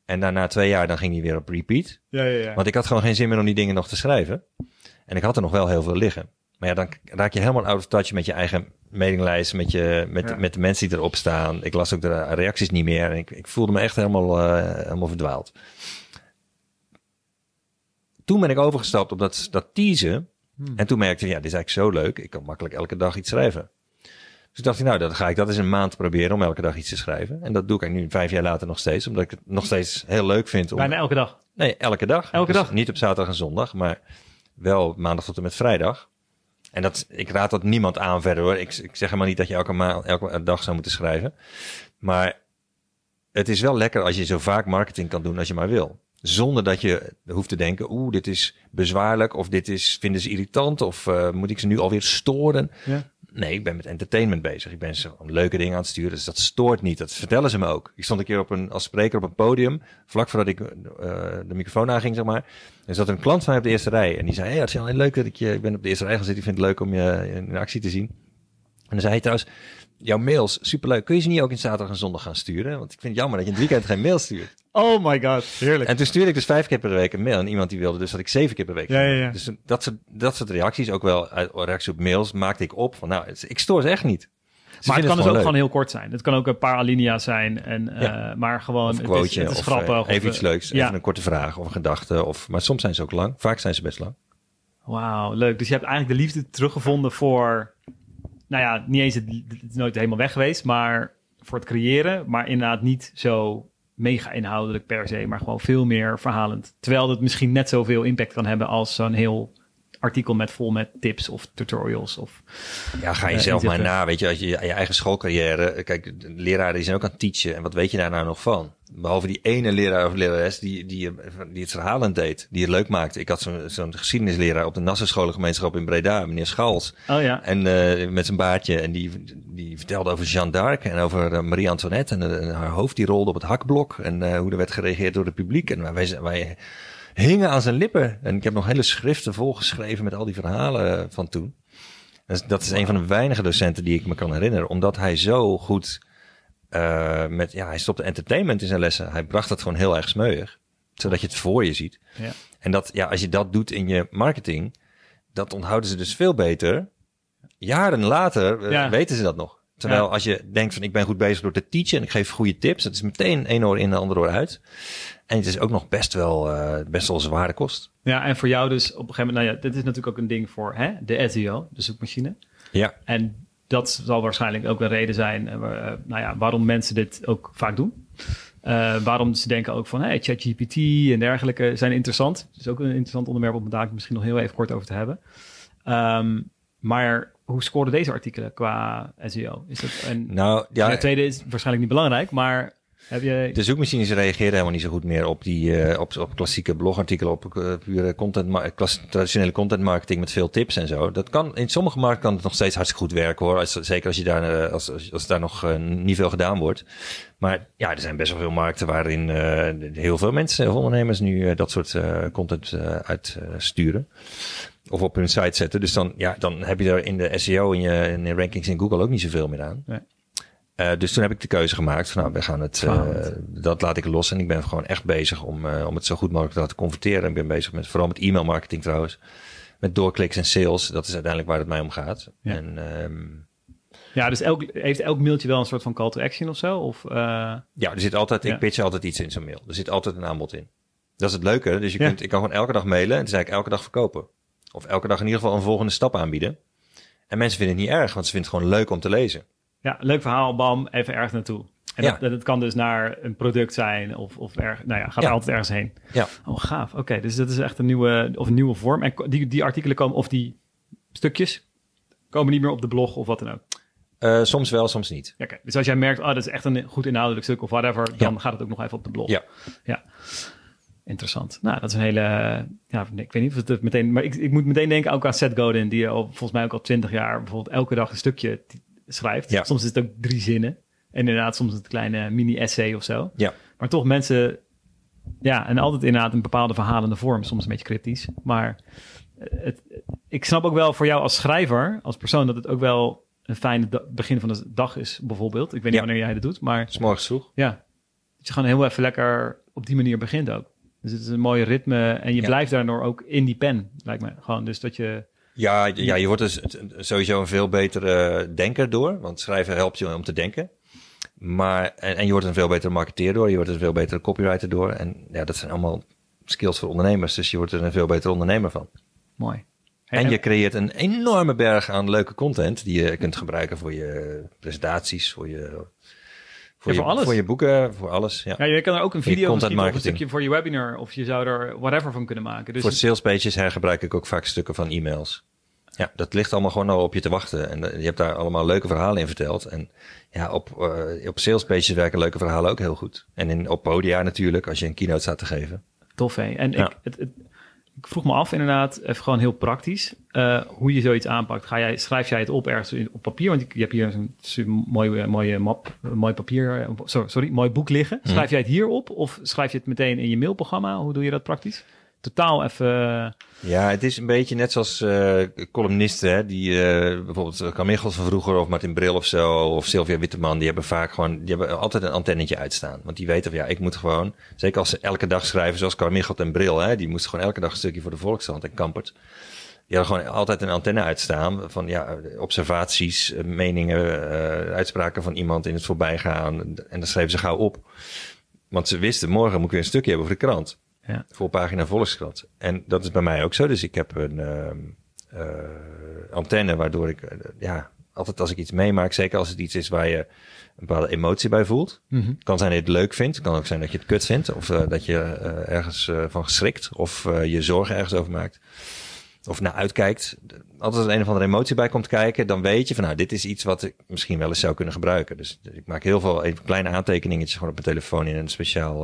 En daarna twee jaar, dan ging die weer op repeat. ja, ja. ja. Want ik had gewoon geen zin meer om die dingen nog te schrijven. En ik had er nog wel heel veel liggen. Maar ja, dan raak je helemaal out of touch met je eigen mailinglijst, met, je, met, Ja. met de mensen die erop staan. Ik las ook de reacties niet meer en ik, ik voelde me echt helemaal, eh, helemaal verdwaald. Toen ben ik overgestapt op dat, dat teasen. Hmm. En toen merkte ik, ja, dit is eigenlijk zo leuk. Ik kan makkelijk elke dag iets schrijven. Dus dacht ik, nou, dan ga ik dat eens een maand proberen om elke dag iets te schrijven. En dat doe ik nu vijf jaar later nog steeds, omdat ik het nog steeds heel leuk vind om Bijna elke dag. Nee, elke dag. Elke Dus dag? Niet op zaterdag en zondag, maar wel maandag tot en met vrijdag. En dat, ik raad dat niemand aan verder hoor. Ik, ik zeg helemaal niet dat je elke, ma elke dag zou moeten schrijven. Maar het is wel lekker als je zo vaak marketing kan doen als je maar wil. Zonder dat je hoeft te denken, oeh, dit is bezwaarlijk of dit is, vinden ze irritant of eh, moet ik ze nu alweer storen? Ja. Nee, ik ben met entertainment bezig. Ik ben zo leuke dingen aan het sturen. Dus dat stoort niet. Dat vertellen ze me ook. Ik stond een keer op een, als spreker op een podium. Vlak voordat ik eh, de microfoon aanging, zeg maar. Er zat een klant van mij op de eerste rij. En die zei, hey, het is heel leuk dat ik je... Ik ben op de eerste rij gaan zitten. Ik vind het leuk om je in actie te zien. En dan zei hij trouwens, jouw mails, superleuk. Kun je ze niet ook in zaterdag en zondag gaan sturen? Want ik vind het jammer dat je in het weekend geen mail stuurt. Oh my god, heerlijk. En toen stuurde ik dus vijf keer per week een mail. En iemand die wilde dus dat ik zeven keer per week Ja, ja, ja. Dus dat soort, dat soort reacties, ook wel uit reacties op mails, maakte ik op. Van nou, ik stoor ze echt niet. Ze maar het kan dus ook leuk. gewoon heel kort zijn. Het kan ook een paar alinea's zijn. En, eh. Maar gewoon, Of een het quoteje, is, het is of grappig. eh, of, even iets leuks. Ja, Even een korte vraag of een gedachte. Of, maar soms zijn ze ook lang. Vaak zijn ze best lang. wauw, leuk. Dus je hebt eigenlijk de liefde teruggevonden voor... Nou ja, niet eens, het, het is nooit helemaal weg geweest, maar voor het creëren. Maar inderdaad niet zo mega inhoudelijk per se, maar gewoon veel meer verhalend. Terwijl het misschien net zoveel impact kan hebben als zo'n heel artikel met vol met tips of tutorials. Of, Ja, ga je Eh, zelf maar na. Weet je, als je je eigen schoolcarrière. Kijk, de leraren die zijn ook aan het teachen. En wat weet je daar nou nog van? Behalve die ene leraar of lerares die, die, die het verhalend deed. Die het leuk maakte. Ik had zo'n zo'n geschiedenisleraar op de Nassenscholengemeenschap in Breda. Meneer Schals. oh ja, En eh, met zijn baardje. En die, die vertelde over Jeanne d'Arc en over eh, Marie Antoinette. En, en haar hoofd die rolde op het hakblok. En hoe er werd gereageerd door het publiek. En wij, wij hingen aan zijn lippen. En ik heb nog hele schriften volgeschreven met al die verhalen van toen. Dat is een van de weinige docenten die ik me kan herinneren. Omdat hij zo goed eh, met... Ja, hij stopte entertainment in zijn lessen. Hij bracht het gewoon heel erg smeuig. Zodat je het voor je ziet. ja. En dat, ja, als je dat doet in je marketing, dat onthouden ze dus veel beter. Jaren later eh, Ja. weten ze dat nog. Terwijl Ja. als je denkt van ik ben goed bezig door te teachen en ik geef goede tips, dat is meteen één oor in de andere oor uit. En het is ook nog best wel, eh, best wel zware kost. Ja, en voor jou dus op een gegeven moment, nou ja, dit is natuurlijk ook een ding voor hè, de SEO, de zoekmachine. Ja, En dat zal waarschijnlijk ook een reden zijn eh, nou ja, waarom mensen dit ook vaak doen. Waarom ze denken ook van hey, ChatGPT en dergelijke zijn interessant. Dus ook een interessant onderwerp om daar misschien nog heel even kort over te hebben. Ehm, maar hoe scoren deze artikelen qua SEO? Is dat een, nou ja, de tweede is waarschijnlijk niet belangrijk, maar heb je... de zoekmachines reageren helemaal niet zo goed meer op die eh, op, op klassieke blogartikelen, op eh, pure content, klas- traditionele content marketing met veel tips en zo. Dat kan in sommige markten kan het nog steeds hartstikke goed werken hoor. Als, zeker als je daar eh, als, als, als daar nog eh, niet veel gedaan wordt. Maar ja, er zijn best wel veel markten waarin eh, heel veel mensen, heel veel ondernemers nu eh, dat soort eh, content eh, uitsturen. of op hun site zetten. Dus dan, ja, dan heb je er in de SEO en je, in de rankings in Google ook niet zoveel meer aan. Nee. Eh, dus toen heb ik de keuze gemaakt van nou, we gaan het, eh, dat laat ik los. En ik ben gewoon echt bezig om, eh, om het zo goed mogelijk te laten converteren. Ik ben bezig met, vooral met e-mail marketing trouwens. Met doorkliks en sales. Dat is uiteindelijk waar het mij om gaat. Ja. En ehm, Ja, dus elk, heeft elk mailtje wel een soort van call to action of zo? Of, ja, er zit altijd, Ja. ik pitch altijd iets in zo'n mail. Er zit altijd een aanbod in. Dat is het leuke. Dus je Ja. kunt, ik kan gewoon elke dag mailen en dan zei ik elke dag verkopen. Of elke dag in ieder geval een volgende stap aanbieden. En mensen vinden het niet erg, want ze vinden het gewoon leuk om te lezen. Ja, leuk verhaal, bam, even ergens naartoe. En Ja. dat, dat kan dus naar een product zijn of, of erg, nou ja, gaat Ja. altijd ergens heen. Ja. Oh, gaaf. Oké, dus dat is echt een nieuwe, of een nieuwe vorm. En die, die artikelen komen, of die stukjes, komen niet meer op de blog of wat dan ook. Uh, soms wel, soms niet. Ja, okay. Dus als jij merkt, oh, dat is echt een goed inhoudelijk stuk of whatever, dan gaat het ook nog even op de blog. Ja. ja. Interessant. Nou, dat is een hele. Ja, ik weet niet of het meteen. Maar ik, ik moet meteen denken ook aan Seth Godin, die al, volgens mij ook al twintig jaar bijvoorbeeld elke dag een stukje schrijft. Ja. Soms is het ook drie zinnen. En inderdaad, soms een kleine mini-essay of zo. Ja. Maar toch mensen. Ja, en altijd inderdaad een bepaalde verhalende vorm, soms een beetje cryptisch. Maar het, ik snap ook wel voor jou als schrijver, als persoon, dat het ook wel een fijne begin van de dag is, bijvoorbeeld. Ik weet niet wanneer jij dat doet, maar... S morgens vroeg. Ja. Dat je gewoon heel even lekker op die manier begint ook. Dus het is een mooi ritme en je blijft daardoor ook in die pen, lijkt me. Gewoon, dus dat je... Ja, ja, je wordt dus sowieso een veel betere denker door, want schrijven helpt je om te denken. Maar, en, en je wordt een veel betere marketeer door, je wordt een veel betere copywriter door. En ja, dat zijn allemaal skills voor ondernemers, dus je wordt er een veel betere ondernemer van. Mooi. En je creëert een enorme berg aan leuke content die je kunt gebruiken voor je presentaties, voor je, voor, ja, voor je, alles. voor je boeken, voor alles. Ja. ja, je kan er ook een video content of een stukje voor je webinar of je zou er whatever van kunnen maken. Dus voor sales pages hergebruik ik ook vaak stukken van e-mails. Ja, dat ligt allemaal gewoon al op je te wachten. En uh, je hebt daar allemaal leuke verhalen in verteld. En ja, op, uh, op sales pages werken leuke verhalen ook heel goed. En in, op podia natuurlijk, als je een keynote staat te geven. Tof, hè? En Ja. ik, het, het, ik vroeg me af inderdaad, even gewoon heel praktisch, eh, hoe je zoiets aanpakt. Ga jij, schrijf jij het op ergens in- op papier? Want je, hebt hier een mooie, mooie map, een mooi papier, eh, sorry, sorry, mooi boek liggen. Mhm. Schrijf jij het hier op of schrijf je het meteen in je mailprogramma? Hoe doe je dat praktisch? Totaal even... Ja, het is een beetje net zoals eh, columnisten, hè, die eh, bijvoorbeeld Carmichels van vroeger of Martin Bril of zo, of Sylvia Witteman, die hebben vaak gewoon, die hebben altijd een antennetje uitstaan. Want die weten van ja, ik moet gewoon, zeker als ze elke dag schrijven, zoals Carmichelt en Bril, hè, die moesten gewoon elke dag een stukje voor de Volkskrant en Kampert. Die hadden gewoon altijd een antenne uitstaan van ja, observaties, eh, meningen, eh, uitspraken van iemand in het voorbijgaan. En dan schreven ze gauw op. Want ze wisten, morgen moet ik weer een stukje hebben voor de krant Ja. voor pagina Volkskrant. En dat is bij mij ook zo. Dus ik heb een ehm, eh, antenne waardoor ik, eh, ja, altijd als ik iets meemaak, zeker als het iets is waar je een bepaalde emotie bij voelt. Mhm. Kan zijn dat je het leuk vindt. Kan ook zijn dat je het kut vindt. Of eh, dat je ergens van geschrikt. Of je zorgen ergens over maakt. Of naar uitkijkt. Altijd als er een of andere emotie bij komt kijken. Dan weet je van nou, dit is iets wat ik misschien wel eens zou kunnen gebruiken. Dus ik maak heel veel even kleine aantekeningetjes gewoon op mijn telefoon in een speciaal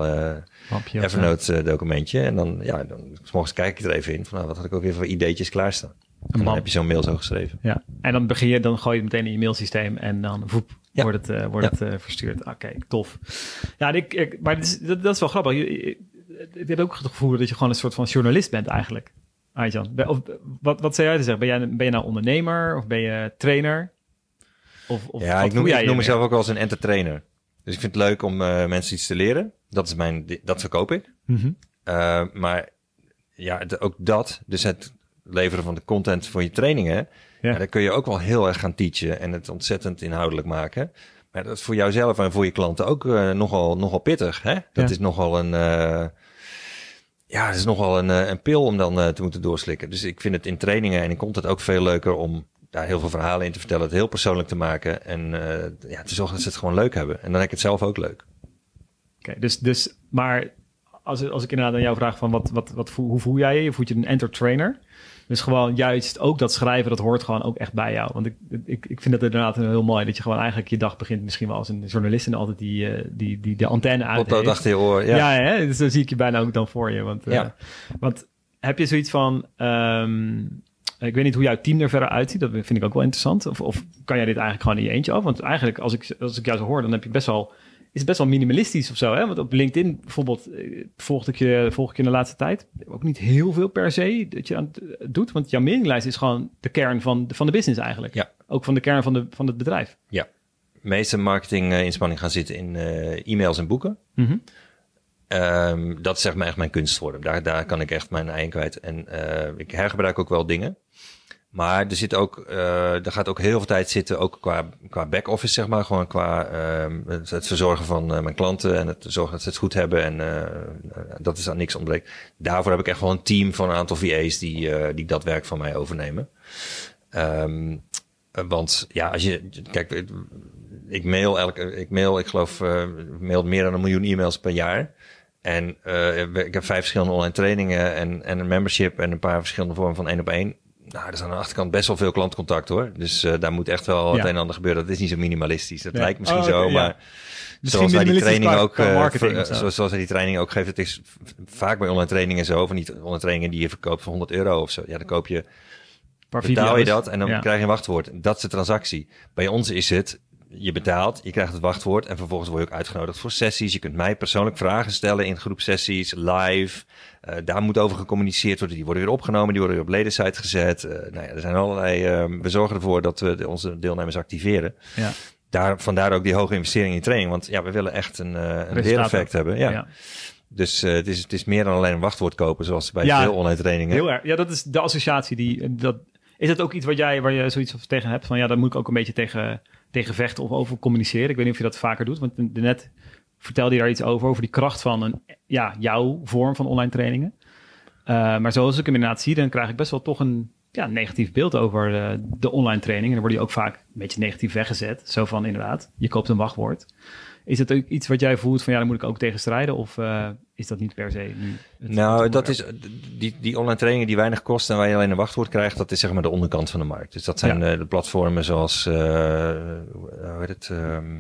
Mapje zo. Evernote eh, documentje. En dan, ja, dan, morgens kijk ik er even in. Van, nou, wat had ik ook weer voor ideetjes klaarstaan. En dan heb je zo'n mail zo geschreven. Ja, en dan begin je, dan gooi je het meteen in je mailsysteem en dan voep, Ja. wordt het, eh, wordt Ja. het verstuurd. Oké, tof. Ja, ik, ik, maar is, dat, dat is wel grappig. Je, je, ik heb ook het gevoel dat je gewoon een soort van journalist bent eigenlijk. Arjan, of, wat, wat zou jij te zeggen? Ben, jij, ben je nou ondernemer of ben je trainer? Of, of ja, ik noem, ik mezelf ook wel eens een entertainer. Dus ik vind het leuk om eh, mensen iets te leren. Dat is mijn, dat verkoop ik. Mhm. Eh, maar ja, het- ook dat, dus het leveren van de content voor je trainingen, Ja. ja. daar kun je ook wel heel erg gaan teachen en het ontzettend inhoudelijk maken. Maar dat is voor jouzelf en voor je klanten ook eh, nogal, nogal pittig. Hè? Dat Ja. is nogal een, ja, dat is nogal een, eh, een pil om dan eh, te moeten doorslikken. Dus ik vind het in trainingen en in content ook veel leuker om daar heel veel verhalen in te vertellen, het heel persoonlijk te maken en eh, ja, te zorgen dat ze het gewoon leuk hebben. En dan heb ik het zelf ook leuk. Oké, dus, dus, maar als, als ik inderdaad aan jou vraag van wat, wat, wat, voel- hoe voel jij je? Voelt je een entertainer. Dus gewoon juist ook dat schrijven, dat hoort gewoon ook echt bij jou. Want ik, ik, ik vind het inderdaad heel mooi dat je gewoon eigenlijk je dag begint misschien wel als een journalist en altijd die, eh, die, die de antenne uit Potlood heeft. achter je oor. Ja. Ja, hè? dus dan zie ik je bijna ook dan voor je. Want, eh, want heb je zoiets van... ehm, ik weet niet hoe jouw team er verder uitziet. Dat vind ik ook wel interessant. Of, of kan jij dit eigenlijk gewoon in je eentje af? Want eigenlijk, als ik, als ik jou zo hoor, dan heb je best wel... Is best wel minimalistisch of zo, hè? Want op LinkedIn bijvoorbeeld eh, volgde ik je, volg ik je in de laatste tijd. Ook niet heel veel per se dat je aan het eh, doet. Want jouw mailinglijst is gewoon de kern van de, van de business eigenlijk. Ja. Ook van de kern van, de, van het bedrijf. De meeste marketinginspanning gaan zitten in eh, e-mails en boeken. Mhm. Ehm, dat is zeg maar echt mijn kunstvorm. Daar, daar kan ik echt mijn ei in kwijt. En eh, ik hergebruik ook wel dingen. Maar er zit ook, eh, er gaat ook heel veel tijd zitten, ook qua, qua back-office, zeg maar. Gewoon qua ehm, het, verzorgen van eh, mijn klanten en het zorgen dat ze het goed hebben. En eh, dat is aan niks ontbreekt. Daarvoor heb ik echt wel een team van een aantal VA's die, die dat werk van mij overnemen. Ehm, eh, want ja, als je, kijk, ik- mail elke, ik mail, ik geloof, ik mail meer dan een miljoen e-mails per jaar. En ik heb vijf verschillende online trainingen en, en een membership en een paar verschillende vormen van één op één. Nou, er is aan de achterkant best wel veel klantcontact hoor. Dus uh, daar moet echt wel het een en ander gebeuren. Dat is niet zo minimalistisch. Dat lijkt misschien Oh, zo, maar Misschien zoals wij die minimalistisch training ook, eh, ver- zoals, zoals wij die training ook geven, het is vaak bij online trainingen zo, of niet online trainingen die je verkoopt voor 100 euro of zo. Ja, dan koop je, paar betaal je dat en dan Ja. krijg je een wachtwoord. Dat is de transactie. Bij ons is het, je betaalt, je krijgt het wachtwoord en vervolgens word je ook uitgenodigd voor sessies. Je kunt mij persoonlijk vragen stellen in groepsessies, live. Eh, daar moet over gecommuniceerd worden. Die worden weer opgenomen, die worden weer op ledensite gezet. Eh, nou ja, er zijn allerlei, eh, we zorgen ervoor dat we de- onze deelnemers activeren. Ja. Daar, vandaar ook die hoge investering in training. Want ja, we willen echt een, eh een leereffect hebben. Ja. Ja. Dus het, is, het is meer dan alleen een wachtwoord kopen, zoals bij Ja, veel online trainingen. Heel erg. Ja, dat is de associatie die. Dat, is dat ook iets wat jij, waar je zoiets tegen hebt? Van ja, daar moet ik ook een beetje tegen, tegen vechten of over communiceren. Ik weet niet of je dat vaker doet. Want net vertelde je daar iets over, over die kracht van een, ja, jouw vorm van online trainingen. Eh, maar zoals ik hem inderdaad zie, dan krijg ik best wel toch een ja, negatief beeld over eh, de online training. En dan word je ook vaak een beetje negatief weggezet. Zo van inderdaad, je koopt een wachtwoord. Is dat ook iets wat jij voelt van ja, daar moet ik ook tegen strijden? Of eh, is dat niet per se nu? Nou, dat is die, die online trainingen die weinig kosten en waar je alleen een wachtwoord krijgt, dat is zeg maar de onderkant van de markt. Dus dat zijn Ja. eh, de platformen zoals eh, hoe heet het, ehm,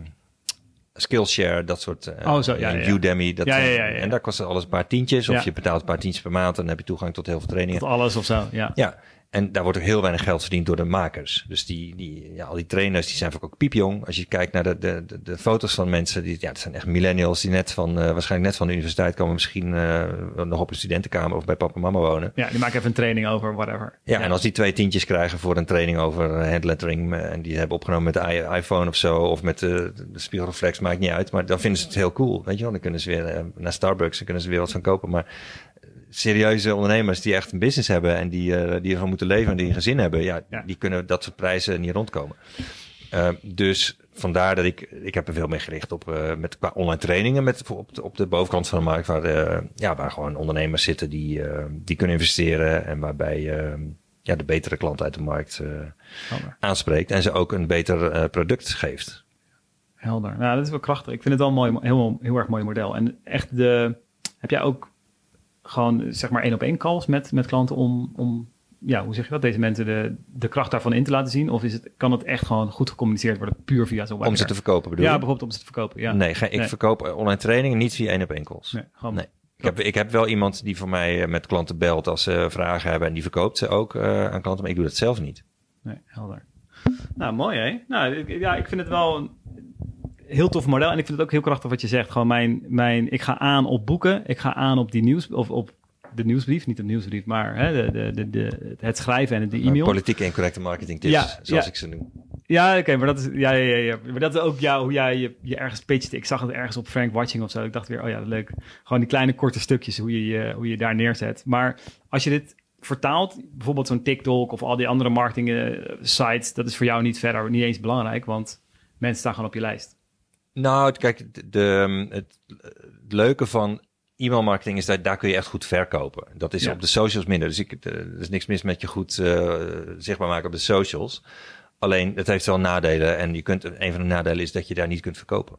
Skillshare, dat soort. eh, Oh, zo, ja, en ja. Udemy. Dat Ja. En daar kost het alles een paar tientjes. Of je betaalt een paar tientjes per maand en dan heb je toegang tot heel veel trainingen. Tot alles of zo, ja. Ja, en daar wordt ook heel weinig geld verdiend door de makers. Dus die, die, ja, al die trainers die zijn vaak ook piepjong. Als je kijkt naar de, de, de, de foto's van mensen, die, ja, het zijn echt millennials die net van, eh, waarschijnlijk net van de universiteit komen, misschien eh, nog op een studentenkamer of bij papa en mama wonen. Ja, die maken even een training over, whatever. Ja, en als die twee tientjes krijgen voor een training over eh, handlettering en die hebben opgenomen met de iPhone of zo of met de, de spiegelreflex, maakt niet uit. Maar dan vinden ze het heel cool, weet je wel. Dan kunnen ze weer naar Starbucks en kunnen ze weer wat van kopen. Maar serieuze ondernemers die echt een business hebben en die, eh, die ervan moeten leven en die een gezin hebben, ja, Ja. die kunnen dat soort prijzen niet rondkomen. Eh, dus vandaar dat ik, ik heb er veel meer gericht op, eh, met, qua online trainingen met, op, de, op de bovenkant van de markt, waar, ja, waar gewoon ondernemers zitten die, die kunnen investeren en waarbij ja, de betere klant uit de markt aanspreekt en ze ook een beter product geeft. Helder. Nou, dat is wel krachtig. Ik vind het wel een mooi, heel, heel erg mooi model. En echt de... Heb jij ook gewoon, zeg maar, één op één calls met, met klanten om, om... Ja, hoe zeg je dat? Deze mensen de, de kracht daarvan in te laten zien? Of is het, kan het echt gewoon goed gecommuniceerd worden, puur via zo'n Om ze webinar? te verkopen bedoel Ja, bijvoorbeeld om ze te verkopen. Ja. Nee, ge- ik Nee. verkoop online trainingen niet via één op één calls. Nee, gewoon Nee. Ik heb, ik heb wel iemand die voor mij eh, met klanten belt als ze vragen hebben en die verkoopt ze ook eh, aan klanten, maar ik doe dat zelf niet. Nee, helder. Nou, mooi hè? Nou, ik- ja, ik vind het wel een heel tof model. En ik vind het ook heel krachtig wat je zegt. Gewoon mijn, mijn, ik ga aan op boeken. Ik ga aan op die nieuws, of op de nieuwsbrief. Niet de nieuwsbrief, maar hè, de, de, de, het schrijven en de e-mail. Politieke en correcte marketing tips, Ja, zoals ja. ik ze noem. Ja, oké, maar dat is, ja, ja, ja, ja. Maar dat is ook ja, hoe jij je, je ergens pitcht. Ik zag het ergens op Frank Watching of zo. Ik dacht weer, oh ja, leuk. Gewoon die kleine korte stukjes, hoe je, je, hoe je daar neerzet. Maar als je dit vertaalt, bijvoorbeeld zo'n TikTok of al die andere marketing eh, sites, dat is voor jou niet verder, niet eens belangrijk, want mensen staan gewoon op je lijst. Nou, kijk, de, de- het, het leuke van e-mailmarketing is dat daar kun je echt goed verkopen. Dat is Ja. op de socials minder. Dus ik, er is niks mis met je goed eh, zichtbaar maken op de socials. Alleen, het heeft wel nadelen. En je kunt, een van de nadelen is dat je daar niet kunt verkopen.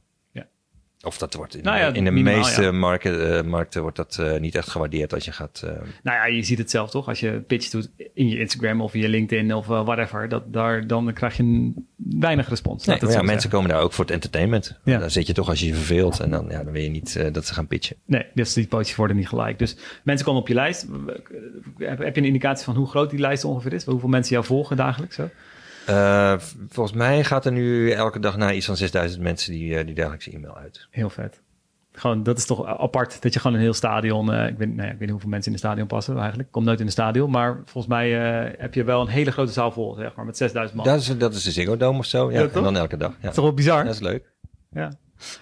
Of dat wordt in, Nou ja, in de minimaal, meeste ja. markten, eh, markten wordt dat eh, niet echt gewaardeerd als je gaat. eh, Nou ja, je ziet het zelf toch? Als je pitch doet in je Instagram of in je LinkedIn of whatever, dat, daar, dan krijg je een, weinig respons. nee, ja, mensen zeggen. komen daar ook voor het entertainment. Ja. Dan zit je toch als je je verveelt en dan, ja, dan wil je niet dat ze gaan pitchen. Nee, dus die posities worden niet gelijk. Dus mensen komen op je lijst. Heb, heb je een indicatie van hoe groot die lijst ongeveer is? Hoeveel mensen jou volgen dagelijks? Zo? Eh, volgens mij gaat er nu elke dag naar iets van 6000 mensen die, eh, die dagelijks e-mail uit. Heel vet. Gewoon, dat is toch apart dat je gewoon een heel stadion. eh, ik, weet, nou ja, ik weet niet hoeveel mensen in een stadion passen eigenlijk. Ik kom nooit in een stadion. Maar volgens mij heb je wel een hele grote zaal vol, zeg maar, met 6000 man. Dat is, dat is de Ziggo Dome of zo. Ja, en dan elke dag. Ja. Dat is toch wel bizar? Dat is leuk. Ja.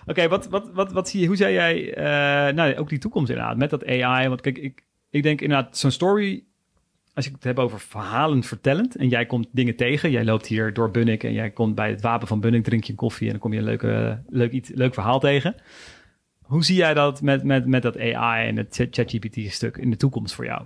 Oké, wat, wat, wat, wat zie je? Hoe zei jij, nou, ook die toekomst inderdaad, met dat AI? Want kijk, ik, ik denk inderdaad, zo'n story, als ik het heb over verhalen vertellend, en jij komt dingen tegen, jij loopt hier door Bunnik en jij komt bij het wapen van Bunnik, drink je een koffie en dan kom je een leuke, leuk, iets, leuk verhaal tegen. Hoe zie jij dat met, met, met dat AI en het ChatGPT-stuk in de toekomst voor jou?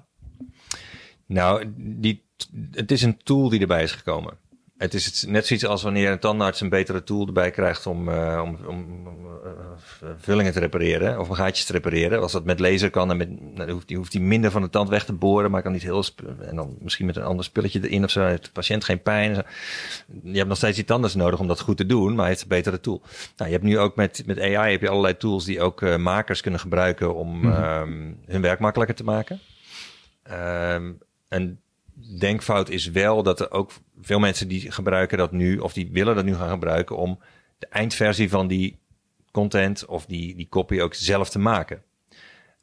Nou, die, het is een tool die erbij is gekomen. Het is net zoiets als wanneer een tandarts een betere tool erbij krijgt om, uh, om, om uh, vullingen te repareren of gaatjes te repareren. Als dat met laser kan, en met, dan hoeft hij hoeft minder van de tand weg te boren, maar kan niet heel en dan misschien met een ander spulletje erin of zo. Heeft de patiënt geen pijn. Je hebt nog steeds die tandarts nodig om dat goed te doen, maar hij heeft een betere tool. Nou, je hebt nu ook met, met AI heb je allerlei tools die ook uh, makers kunnen gebruiken om mm -hmm. hun werk makkelijker te maken. Um, en denkfout is wel dat er ook veel mensen die gebruiken dat nu, of die willen dat nu gaan gebruiken om de eindversie van die content of die, die copy ook zelf te maken.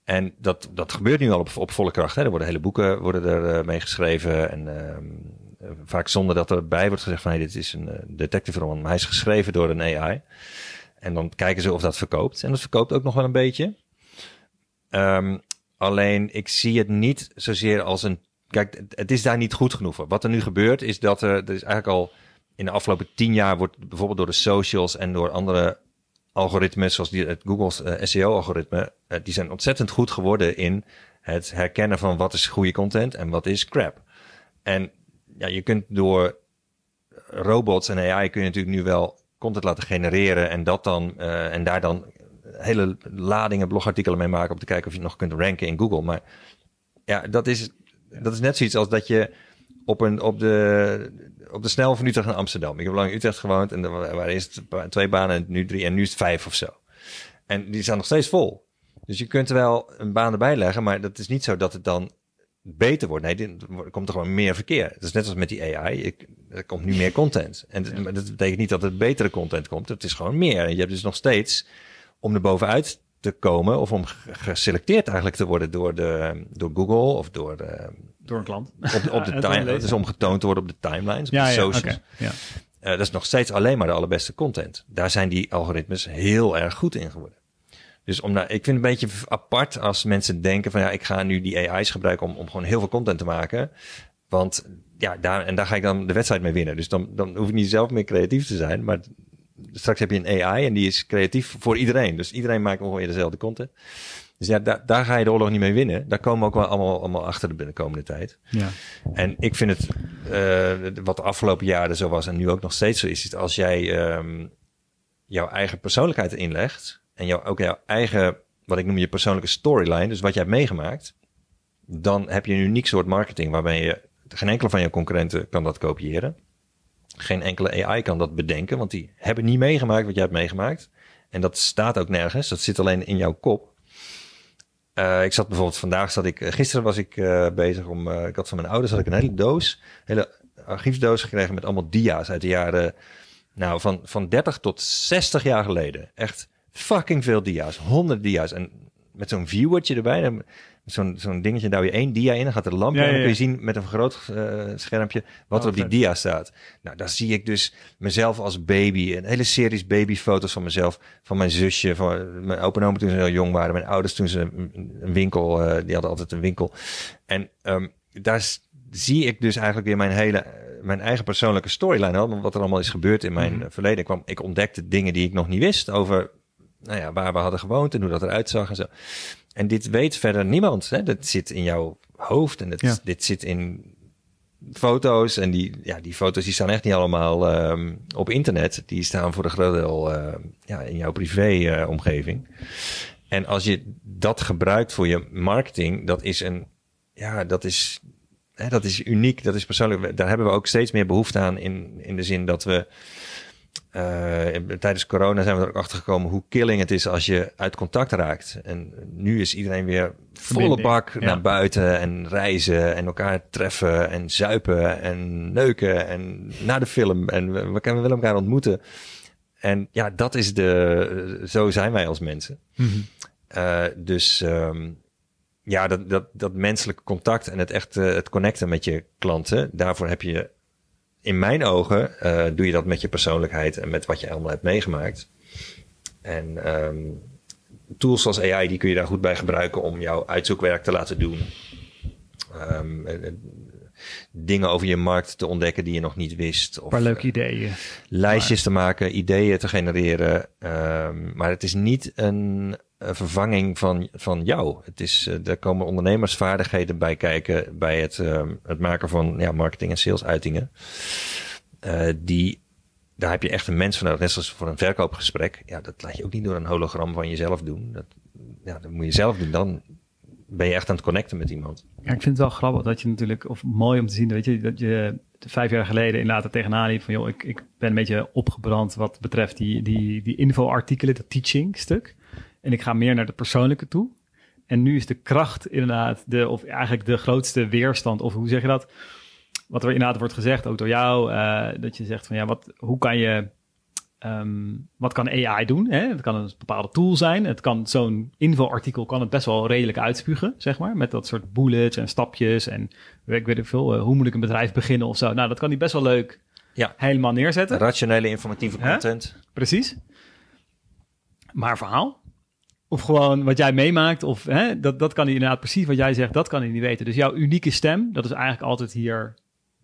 En dat, dat gebeurt nu al op, volle kracht. Hè. Er worden hele boeken worden er uh, mee geschreven. En uh, vaak zonder dat erbij wordt gezegd van hey, dit is een uh, detective roman. Maar hij is geschreven door een AI. En dan kijken ze of dat verkoopt. En dat verkoopt ook nog wel een beetje. Um, alleen ik zie het niet zozeer als een kijk, het is daar niet goed genoeg voor. Wat er nu gebeurt is dat er, er is eigenlijk al in de afgelopen tien jaar wordt bijvoorbeeld door de socials en door andere algoritmes, zoals die, het Google's uh, SEO-algoritme, uh, die zijn ontzettend goed geworden in het herkennen van wat is goede content en wat is crap. En ja, je kunt door robots en AI kun je natuurlijk nu wel content laten genereren en dat dan uh, en daar dan hele ladingen blogartikelen mee maken om te kijken of je nog kunt ranken in Google. Maar ja, dat is dat is net zoiets als dat je op, een, op, de, op de snel van Utrecht naar Amsterdam. Ik heb lang in Utrecht gewoond en er waren eerst twee banen en nu drie en nu is het vijf of zo. En die staan nog steeds vol. Dus je kunt er wel een baan erbij leggen, maar dat is niet zo dat het dan beter wordt. Nee, er komt er gewoon meer verkeer. Dat is net als met die AI. Ik, er komt nu meer content. En dat, dat betekent niet dat er betere content komt. Het is gewoon meer. En je hebt dus nog steeds, om er bovenuit te komen of om geselecteerd eigenlijk te worden door, de, door Google of door de, door een klant. Op de, op de [LAUGHS] time, het is om getoond te worden op de timelines, op ja, de ja, socials. okay, ja. Uh, dat is nog steeds alleen maar de allerbeste content. Daar zijn die algoritmes heel erg goed in geworden. Dus om nou, ik vind het een beetje apart als mensen denken van ja, ik ga nu die AI's gebruiken om, om gewoon heel veel content te maken. Want ja, daar, en daar ga ik dan de wedstrijd mee winnen. Dus dan, dan hoef ik niet zelf meer creatief te zijn. Maar straks heb je een AI en die is creatief voor iedereen. Dus iedereen maakt ongeveer dezelfde content. Dus ja, daar, daar ga je de oorlog niet mee winnen. Daar komen we ook wel allemaal, allemaal achter de komende tijd. Ja. En ik vind het, uh, wat de afgelopen jaren zo was en nu ook nog steeds zo is, is als jij um, jouw eigen persoonlijkheid inlegt en jou, ook jouw eigen, wat ik noem je persoonlijke storyline, dus wat jij hebt meegemaakt, dan heb je een uniek soort marketing waarbij je, geen enkele van je concurrenten kan dat kopiëren. Geen enkele AI kan dat bedenken, want die hebben niet meegemaakt wat jij hebt meegemaakt. En dat staat ook nergens. Dat zit alleen in jouw kop. Uh, ik zat bijvoorbeeld vandaag, zat ik, gisteren was ik uh, bezig om, ik had van mijn ouders had ik een hele doos, hele archiefdoos gekregen met allemaal dia's uit de jaren, nou van, van 30 tot 60 jaar geleden. Echt fucking veel dia's, 100 dia's. En met zo'n viewertje erbij zo'n zo'n dingetje, daar je één dia in, dan gaat er een lampje ja, en dan kun je zien met een groot uh, schermpje wat oh, er op die dia staat. Nou, daar zie ik dus mezelf als baby, een hele series babyfoto's van mezelf, van mijn zusje, van mijn opa en oma toen ze heel jong waren, mijn ouders toen ze een, een winkel, uh, die hadden altijd een winkel. En um, daar zie ik dus eigenlijk weer mijn hele, mijn eigen persoonlijke storyline, wat er allemaal is gebeurd in mijn mm -hmm. verleden. Ik, kwam, ik ontdekte dingen die ik nog niet wist over nou ja, waar we hadden gewoond en hoe dat eruit zag en zo. En dit weet verder niemand. Hè? Dat zit in jouw hoofd en dat, ja. dit zit in foto's. En die, ja, die foto's die staan echt niet allemaal um, op internet. Die staan voor de grote deel uh, ja, in jouw privé-omgeving. Uh, en als je dat gebruikt voor je marketing, dat is een, ja, dat is, hè, dat is uniek. Dat is persoonlijk. Daar hebben we ook steeds meer behoefte aan in, in de zin dat we tijdens corona zijn we er ook achter gekomen hoe killing het is als je uit contact raakt. En nu is iedereen weer volle bak ja. naar buiten en reizen en elkaar treffen en zuipen en neuken en naar de film en we, we willen elkaar ontmoeten. En ja, dat is de, zo zijn wij als mensen. Mm -hmm. uh, dus um, ja, dat, dat, dat menselijke contact en het echt uh, het connecten met je klanten, daarvoor heb je in mijn ogen uh, doe je dat met je persoonlijkheid en met wat je allemaal hebt meegemaakt. En um, tools zoals AI, die kun je daar goed bij gebruiken om jouw uitzoekwerk te laten doen. Um, dingen over je markt te ontdekken die je nog niet wist. Of, paar leuke ideeën. Lijstjes maar. te maken, ideeën te genereren. Um, maar het is niet een vervanging van, van jou. Het is, uh, er komen ondernemersvaardigheden bij kijken bij het, uh, het maken van ja, marketing- en salesuitingen. eh, die, daar heb je echt een mens voor nodig. Net zoals voor een verkoopgesprek. Ja, dat laat je ook niet door een hologram van jezelf doen. Dat, ja, dat moet je zelf doen. Dan ben je echt aan het connecten met iemand. Ja, ik vind het wel grappig dat je natuurlijk, of mooi om te zien, weet je, dat je vijf jaar geleden inderdaad er tegenaan liep van, joh, ik, ik ben een beetje opgebrand wat betreft die, die, die info-artikelen, dat teaching-stuk. En ik ga meer naar de persoonlijke toe. En nu is de kracht inderdaad, de, of eigenlijk de grootste weerstand, of hoe zeg je dat? Wat er inderdaad wordt gezegd, ook door jou, uh, dat je zegt van ja, wat, hoe kan je, um, wat kan AI doen? Hè? Het kan een bepaalde tool zijn. Het kan zo'n info-artikel kan het best wel redelijk uitspugen, zeg maar, met dat soort bullets en stapjes en ik weet niet veel, uh, hoe moet ik een bedrijf beginnen of zo. Nou, dat kan hij best wel leuk ja. helemaal neerzetten. Rationele, informatieve content. Precies. Maar verhaal, of gewoon wat jij meemaakt, of hè, dat, dat kan hij inderdaad precies wat jij zegt, dat kan hij niet weten. Dus jouw unieke stem, dat is eigenlijk altijd hier,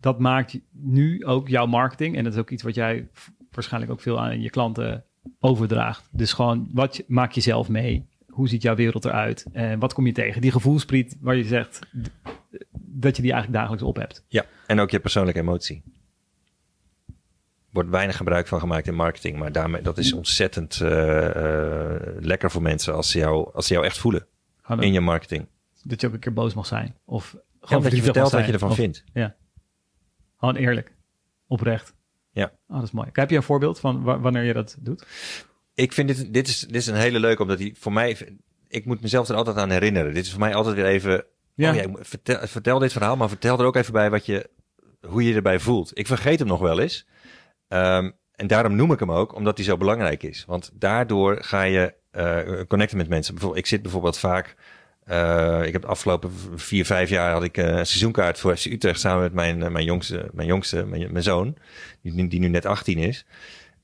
dat maakt nu ook jouw marketing. En dat is ook iets wat jij waarschijnlijk ook veel aan je klanten overdraagt. Dus gewoon, wat maak je zelf mee? Hoe ziet jouw wereld eruit? En wat kom je tegen? Die gevoelspriet waar je zegt dat je die eigenlijk dagelijks op hebt. Ja, en ook je persoonlijke emotie wordt weinig gebruik van gemaakt in marketing. Maar daarmee, dat is ontzettend uh, uh, lekker voor mensen als ze jou, als ze jou echt voelen in je marketing. Dat je ook een keer boos mag zijn. Of gewoon dat je vertelt wat je ervan vindt. Ja. Gewoon eerlijk. Oprecht. Ja. Oh, dat is mooi. Heb je een voorbeeld van wanneer je dat doet? Ik vind dit, dit is, dit is een hele leuke, omdat die voor mij, ik moet mezelf er altijd aan herinneren. Dit is voor mij altijd weer even, ja. Oh ja, vertel, vertel dit verhaal, maar vertel er ook even bij wat je, hoe je erbij voelt. Ik vergeet hem nog wel eens. Um, en daarom noem ik hem ook, omdat hij zo belangrijk is. Want daardoor ga je uh, connecten met mensen. Ik zit bijvoorbeeld vaak. Uh, ik heb de afgelopen vier, vijf jaar had ik een seizoenkaart voor Utrecht samen met mijn, mijn jongste, mijn jongste, mijn, mijn zoon, die, die nu net 18 is.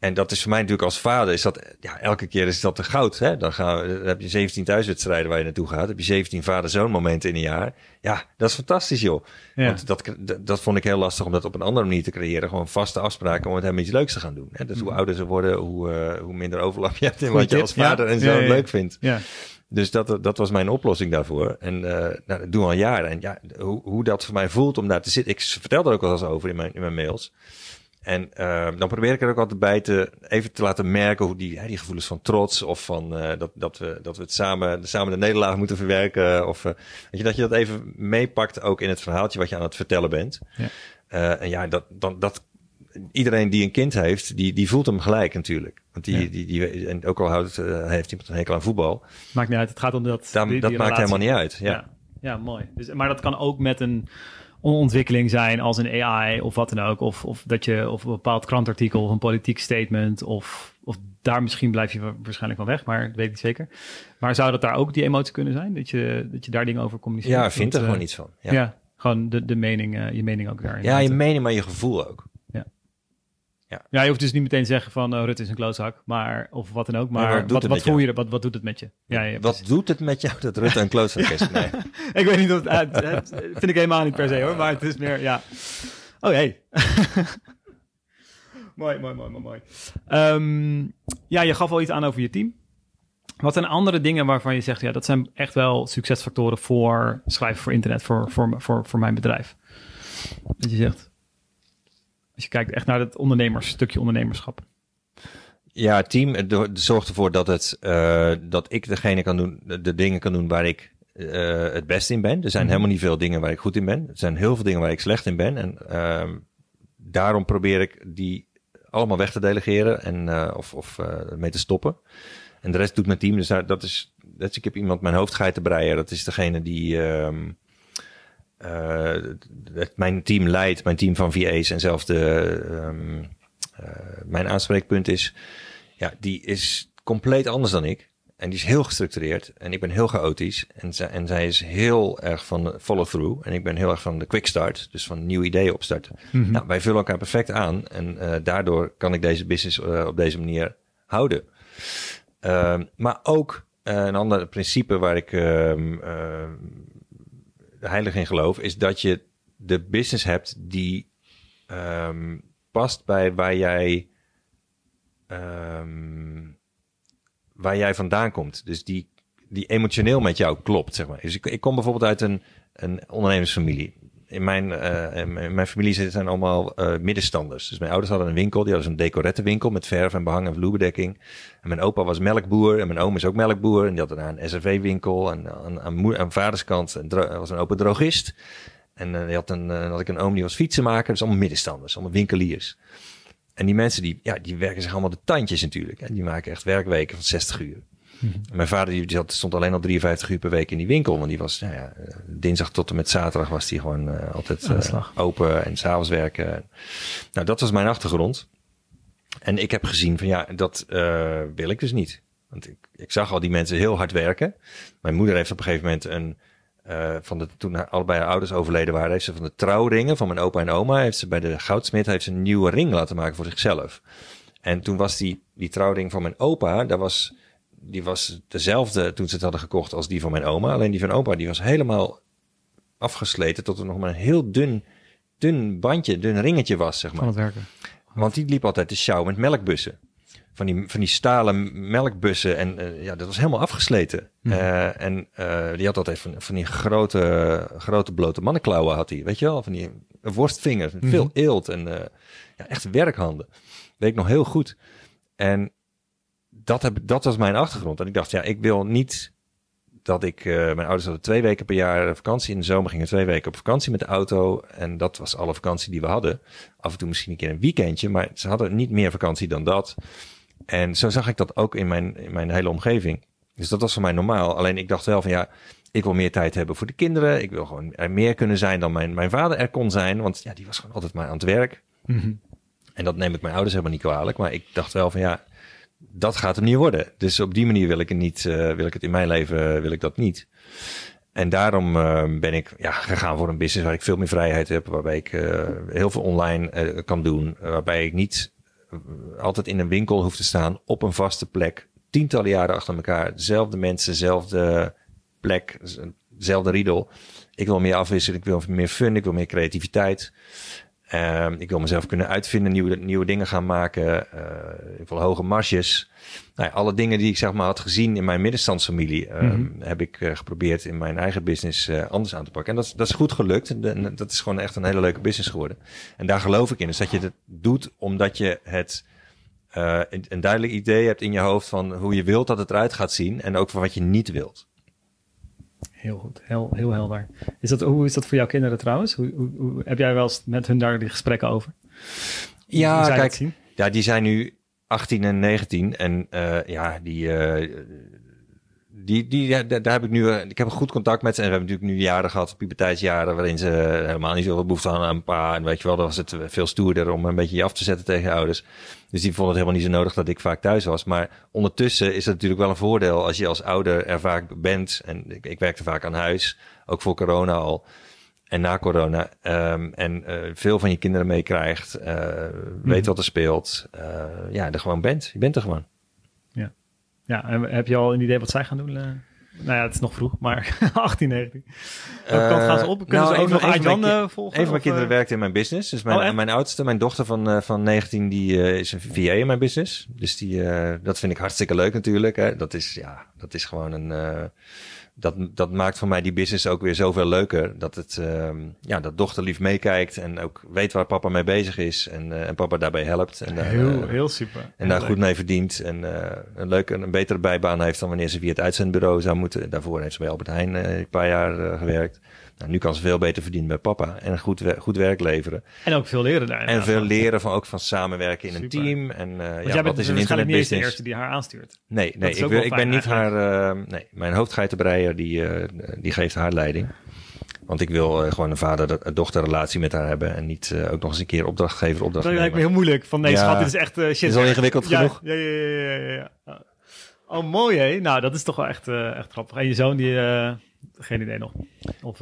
En dat is voor mij natuurlijk als vader, is dat, ja, elke keer is dat de goud. Hè? Dan, gaan we, dan heb je 17 thuiswedstrijden waar je naartoe gaat. Dan heb je 17 vader-zoon momenten in een jaar. Ja, dat is fantastisch, joh. Ja. Want dat, dat vond ik heel lastig om dat op een andere manier te creëren. Gewoon vaste afspraken om het hem iets leuks te gaan doen. Hè? Dus hoe mm. ouder ze worden, hoe, uh, hoe minder overlap je hebt in wat je als vader en zoon leuk vindt. Ja. Dus dat, dat was mijn oplossing daarvoor. En uh, nou, dat doen we al jaren. En ja, hoe, hoe dat voor mij voelt om daar te zitten. Ik vertel er ook wel eens over in mijn, in mijn mails. En uh, dan probeer ik er ook altijd bij te even te laten merken hoe die, hè, die gevoelens van trots of van uh, dat, dat, we, dat we het samen, samen de nederlaag moeten verwerken. Of uh, weet je, dat je dat even meepakt ook in het verhaaltje wat je aan het vertellen bent. Ja. en ja, dat, dan, dat, iedereen die een kind heeft, die, die voelt hem gelijk natuurlijk. Want die, ja. die, die, en ook al houdt, heeft iemand een hekel aan voetbal. Maakt niet uit, het gaat om dat. Die, dat maakt helemaal niet uit. Ja, ja. ja mooi. Dus, maar dat kan ook met een ontwikkeling zijn als een AI of wat dan ook. Of, of dat je of een bepaald krantartikel of een politiek statement of, of daar misschien blijf je waarschijnlijk van weg, maar dat weet ik niet zeker. Maar zou dat daar ook die emotie kunnen zijn? Dat je, dat je daar dingen over communiceert? Ja, vind er gewoon iets van. Ja, ja gewoon de, de mening, uh, je mening ook daarin. Ja, je mening, maar je gevoel ook. Ja. ja, je hoeft dus niet meteen te zeggen van uh, Rutte is een klootzak, maar of wat dan ook. Maar wat, wat, wat voel je, wat, wat doet het met je? Ja, ja wat doet het met jou dat Rutte een klootzak is? [LAUGHS] Nee. [LAUGHS] ik weet niet of uh, het, vind ik helemaal niet per se hoor, maar het is meer ja. Oh hey. [LAUGHS] mooi, mooi, mooi, mooi, mooi. Um, ja, je gaf al iets aan over je team. Wat zijn andere dingen waarvan je zegt, ja, dat zijn echt wel succesfactoren voor schrijven voor internet, voor, voor, voor, voor mijn bedrijf? Dat je zegt, als je kijkt echt naar het ondernemers, stukje ondernemerschap. Ja, het team zorgt ervoor dat, het, uh, dat ik degene kan doen, de, dingen kan doen waar ik uh, het best in ben. Er zijn mm helemaal niet veel dingen waar ik goed in ben. Er zijn heel veel dingen waar ik slecht in ben. En uh, daarom probeer ik die allemaal weg te delegeren en, uh, of, of mee te stoppen. En de rest doet mijn team. Dus dat is, dat is ik heb iemand mijn hoofd te breien. Dat is degene die ehm, uh, het, mijn team leidt, mijn team van VA's en zelf de, um, uh, mijn aanspreekpunt is, ja, die is compleet anders dan ik. En die is heel gestructureerd en ik ben heel chaotisch. En, zij, en zij is heel erg van follow-through. En ik ben heel erg van de quick start, dus van nieuwe ideeën opstarten. Mm -hmm. Nou, wij vullen elkaar perfect aan en uh, daardoor kan ik deze business op deze manier houden. Uh, maar ook een ander principe waar ik ehm, heilig in geloof, is dat je de business hebt die um, past bij waar jij, um, waar jij vandaan komt. Dus die, die emotioneel met jou klopt, zeg maar. Dus ik, ik kom bijvoorbeeld uit een, een ondernemersfamilie. In mijn, in mijn familie zijn allemaal uh, middenstanders. Dus mijn ouders hadden een winkel. Die hadden zo'n decorettenwinkel met verf en behang en vloerbedekking. En mijn opa was melkboer en mijn oom is ook melkboer. En die had daarna een SRV-winkel. En aan, aan, vaderskant was een opa drogist. En uh, die had, een, had ik een oom die was fietsenmaker. Dus allemaal middenstanders, allemaal winkeliers. En die mensen die, ja, die werken zich allemaal de tandjes natuurlijk. En die maken echt werkweken van 60 uur. Mhm. Mijn vader die, die stond alleen al 53 uur per week in die winkel. Want die was nou ja, eh, dinsdag tot en met zaterdag was die gewoon uh, altijd uh, open en s'avonds werken. Nou, dat was mijn achtergrond. En ik heb gezien van ja, dat uh, wil ik dus niet. Want ik, ik zag al die mensen heel hard werken. Mijn moeder heeft op een gegeven moment een van de, toen allebei haar ouders overleden waren, heeft ze van de trouwringen van mijn opa en oma, heeft ze bij de goudsmid heeft ze een nieuwe ring laten maken voor zichzelf. En toen was die, die trouwring van mijn opa, daar was, die was dezelfde toen ze het hadden gekocht als die van mijn oma. Alleen die van opa, die was helemaal afgesleten tot er nog maar een heel dun, dun bandje, dun ringetje was, zeg maar. Van het werken. Want die liep altijd de sjouw met melkbussen van die, van die stalen melkbussen. En uh, ja, dat was helemaal afgesleten. Mm. Uh, en uh, die had altijd van, van die grote, grote blote mannenklauwen had hij. Weet je wel? Van die worstvingers. Mm. Veel eelt en ja, echt werkhanden. Weet ik nog heel goed. En dat, heb, dat was mijn achtergrond. En ik dacht, ja, ik wil niet dat ik... mijn ouders hadden twee weken per jaar vakantie. In de zomer gingen twee weken op vakantie met de auto. En dat was alle vakantie die we hadden. Af en toe misschien een keer een weekendje. Maar ze hadden niet meer vakantie dan dat. En zo zag ik dat ook in mijn, in mijn hele omgeving. Dus dat was voor mij normaal. Alleen ik dacht wel van ja, ik wil meer tijd hebben voor de kinderen. Ik wil gewoon er meer kunnen zijn dan mijn, mijn vader er kon zijn. Want ja, die was gewoon altijd maar aan het werk. Mhm. En dat neem ik mijn ouders helemaal niet kwalijk. Maar ik dacht wel van ja, dat gaat hem niet worden. Dus op die manier wil ik het niet, uh, wil ik het in mijn leven, wil ik dat niet. En daarom uh, ben ik ja, gegaan voor een business waar ik veel meer vrijheid heb. Waarbij ik heel veel online kan doen. Waarbij ik niet altijd in een winkel hoeft te staan op een vaste plek. Tientallen jaren achter elkaar. Dezelfde mensen, dezelfde plek, dezelfde riedel. Ik wil meer afwisselen, ik wil meer fun, ik wil meer creativiteit. Uh, ik wil mezelf kunnen uitvinden, nieuwe, nieuwe dingen gaan maken. Uh, ik wil hoge marges. Nou ja, alle dingen die ik zeg maar had gezien in mijn middenstandsfamilie, uh, mm heb ik uh, geprobeerd in mijn eigen business uh, anders aan te pakken. En dat, dat is goed gelukt. En dat is gewoon echt een hele leuke business geworden. En daar geloof ik in. Dus dat je het doet omdat je het een, een duidelijk idee hebt in je hoofd van hoe je wilt dat het eruit gaat zien. En ook van wat je niet wilt. Heel goed, heel, heel helder. Is dat, hoe is dat voor jouw kinderen trouwens? Hoe, hoe, hoe heb jij wel eens met hun daar die gesprekken over? Ja, kijk, ja, die zijn nu 18 en 19 en uh, ja, die, uh, die, die, daar heb ik nu, uh, ik heb een goed contact met ze en we hebben natuurlijk nu jaren gehad, puberteitsjaren, waarin ze helemaal niet zoveel behoefte hadden aan een paar. En weet je wel, dan was het veel stoerder om een beetje je af te zetten tegen ouders. Dus die vonden het helemaal niet zo nodig dat ik vaak thuis was. Maar ondertussen is het natuurlijk wel een voordeel als je als ouder er vaak bent. En ik, ik werkte vaak aan huis, ook voor corona al. En na corona. Um, en uh, veel van je kinderen meekrijgt. Uh, weet mhm. wat er speelt. Uh, ja, er gewoon bent. Je bent er gewoon. Ja. En heb je al een idee wat zij gaan doen? Nou ja, het is nog vroeg, maar [LAUGHS] 18, 19. Welke kant gaan ze op? Kunnen nou, ze ook nog Ajan volgen? Een van mijn kinderen werkt in mijn business. Dus mijn, oh, mijn oudste, mijn dochter van, van 19, die is een VA in mijn business. Dus die, dat vind ik hartstikke leuk natuurlijk. Hè. Dat, is, ja, dat is gewoon een dat, dat maakt voor mij die business ook weer zoveel leuker. Dat het, uh, ja, dat dochter lief meekijkt en ook weet waar papa mee bezig is. En, uh, en papa daarbij helpt. En, heel, uh, heel super. En daar goed mee verdient. En eh, een leuke, een betere bijbaan heeft dan wanneer ze via het uitzendbureau zou moeten. Daarvoor heeft ze bij Albert Heijn een paar jaar gewerkt. Nou, nu kan ze veel beter verdienen bij papa en goed, goed werk leveren. En ook veel leren daar. En veel leren van ook van samenwerken in een team. En uh, ja, wat is een internetbusiness? niet de eerste die haar aanstuurt. Nee, nee, ik, wil, ik ben niet haar. Uh, nee, mijn hoofdgeitenbreier die, uh, die geeft haar leiding. Want ik wil uh, gewoon een vader-dochter relatie met haar hebben. En niet uh, ook nog eens een keer opdrachtgever opdracht Dat lijkt me heel moeilijk. Van nee, ja, schat, dit is echt uh, shit. is al ingewikkeld ja, genoeg. Ja, ja, ja, ja, ja. Oh, mooi hè? Nou, dat is toch wel echt, echt grappig. En je zoon, die, geen idee nog. Of...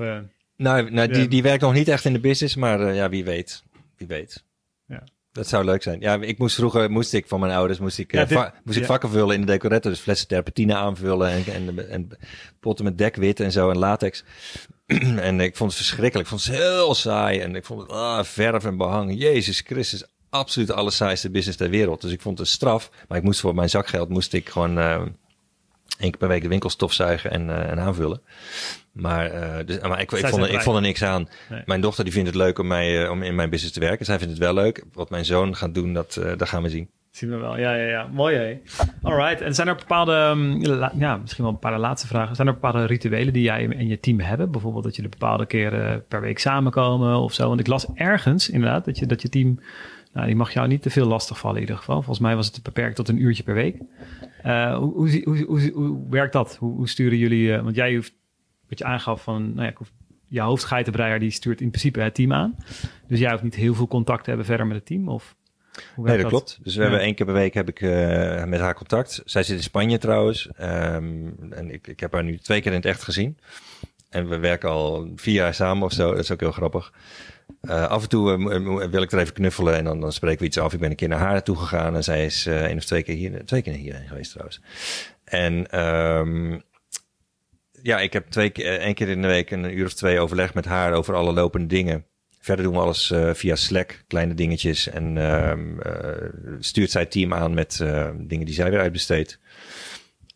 Nou, nou die, die werkt nog niet echt in de business, maar uh, ja, wie weet. Wie weet. Ja. Dat zou leuk zijn. Ja, ik moest vroeger, moest ik van mijn ouders, moest ik, ja, dit, moest ik vakken vullen in de decorator. Dus flessen terpentine aanvullen en, en, en potten met dekwit en zo en latex. [CLEARS THROAT] en ik vond het verschrikkelijk. Ik vond het heel saai. En ik vond het, ah, verf en behang. Jezus Christus, absoluut alle saaiste business ter wereld. Dus ik vond het een straf. Maar ik moest voor mijn zakgeld, moest ik gewoon... Uh, Eén keer per week de winkel stofzuigen en, uh, en aanvullen. Maar, uh, dus, maar ik, ik, vond er, ik vond er niks aan. Nee. Mijn dochter die vindt het leuk om, mij, uh, om in mijn business te werken. Zij vindt het wel leuk. Wat mijn zoon gaat doen, dat, dat gaan we zien. Zien we wel, ja, ja, ja. Mooi hè. Alright, en zijn er bepaalde, ja, misschien wel een paar laatste vragen. Zijn er bepaalde rituelen die jij en je team hebben? Bijvoorbeeld dat jullie bepaalde keren per week samenkomen of zo. Want ik las ergens inderdaad dat je, dat je team, nou, die mag jou niet te veel lastig vallen in ieder geval. Volgens mij was het beperkt tot een uurtje per week. Uh, hoe, hoe, hoe, hoe, hoe werkt dat? Hoe, sturen jullie, uh, want jij hoeft, wat je aangaf van, nou ja, je hoofdgeitenbreier die stuurt in principe het team aan. Dus jij hoeft niet heel veel contact te hebben verder met het team of... Nee, dat, dat, klopt. Dus we ja. hebben één keer per week heb ik uh, met haar contact. Zij zit in Spanje trouwens. Um, en ik, ik heb haar nu twee keer in het echt gezien. En we werken al vier jaar samen of zo. Dat is ook heel grappig. Uh, af en toe uh, wil ik er even knuffelen en dan, dan spreken we iets af. Ik ben een keer naar haar toe gegaan en zij is uh, één of twee keer hier, twee keer hierheen geweest trouwens. En um, ja, ik heb twee één keer in de week een uur of twee overleg met haar over alle lopende dingen. Verder doen we alles via Slack, kleine dingetjes. En uh, stuurt zij het team aan met dingen die zij weer uitbesteedt.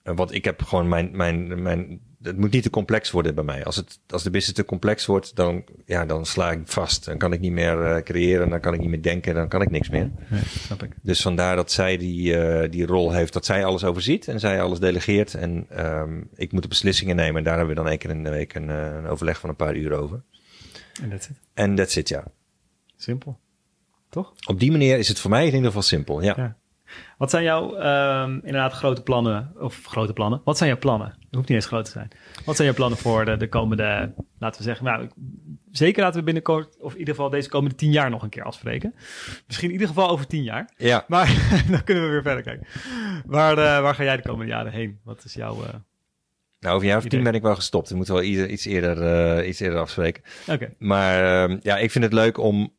want ik heb gewoon mijn, mijn, mijn. Het moet niet te complex worden bij mij. Als, het, als de business te complex wordt, dan, ja, dan sla ik vast. Dan kan ik niet meer creëren, dan kan ik niet meer denken, dan kan ik niks meer. Nee, snap ik. Dus vandaar dat zij die, die rol heeft, dat zij alles overziet en zij alles delegeert. En um, ik moet de beslissingen nemen. En daar hebben we dan één keer in de week een, een overleg van een paar uur over. En that's it. En that's it, ja. Simpel. Toch? Op die manier is het voor mij in ieder geval simpel, ja. ja. Wat zijn jouw um, inderdaad grote plannen, of grote plannen? Wat zijn jouw plannen? Het hoeft niet eens groot te zijn. Wat zijn jouw plannen voor de, de komende, laten we zeggen, nou, zeker laten we binnenkort, of in ieder geval deze komende tien jaar nog een keer afspreken. Misschien in ieder geval over tien jaar. Ja. Maar [LAUGHS] dan kunnen we weer verder kijken. Waar, uh, waar ga jij de komende jaren heen? Wat is jouw... Uh, nou, over een jaar of tien ben ik wel gestopt. We moeten wel iets eerder, uh, iets eerder afspreken. Oké. Okay. Maar uh, ja, ik vind het leuk om...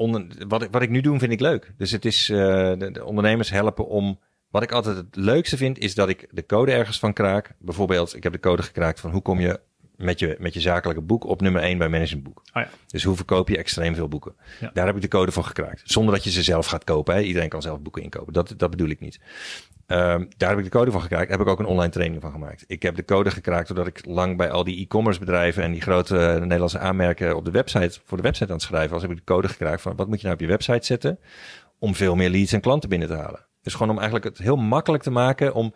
Onder, wat, ik, wat ik nu doe, vind ik leuk. Dus het is uh, de, de, ondernemers helpen om... Wat ik altijd het leukste vind, is dat ik de code ergens van kraak. Bijvoorbeeld, ik heb de code gekraakt van hoe kom je met je, met je zakelijke boek op nummer 1 bij Managementboek. Oh ja. Dus hoe verkoop je extreem veel boeken? Ja. Daar heb ik de code van gekraakt. Zonder dat je ze zelf gaat kopen. Hè. Iedereen kan zelf boeken inkopen. Dat, dat bedoel ik niet. Um, daar heb ik de code van gekraakt. Heb ik ook een online training van gemaakt. Ik heb de code gekraakt doordat ik lang bij al die e-commerce bedrijven en die grote uh, Nederlandse aanmerken op de website, voor de website aan het schrijven was, heb ik de code gekraakt van wat moet je nou op je website zetten om veel meer leads en klanten binnen te halen. Dus gewoon om eigenlijk het heel makkelijk te maken om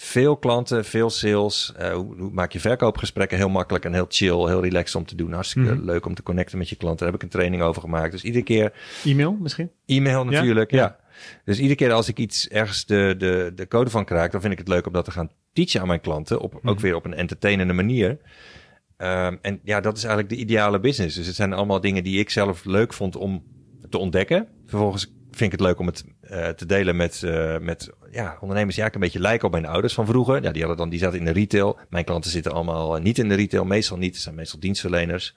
veel klanten, veel sales. Uh, hoe, hoe, maak je verkoopgesprekken heel makkelijk en heel chill, heel relaxed om te doen. Hartstikke mm. leuk om te connecten met je klanten. Daar heb ik een training over gemaakt. Dus iedere keer. E-mail misschien? E-mail natuurlijk, ja. ja. Dus iedere keer als ik iets ergens de, de, de code van kraak, dan vind ik het leuk om dat te gaan teachen aan mijn klanten. Op, mm. Ook weer op een entertainende manier. Um, en ja, dat is eigenlijk de ideale business. Dus het zijn allemaal dingen die ik zelf leuk vond om te ontdekken. Vervolgens vind ik het leuk om het uh, te delen met, uh, met ja, ondernemers die eigenlijk een beetje lijken op mijn ouders van vroeger. Ja, die, hadden dan, die zaten in de retail. Mijn klanten zitten allemaal niet in de retail, meestal niet. Het zijn meestal dienstverleners.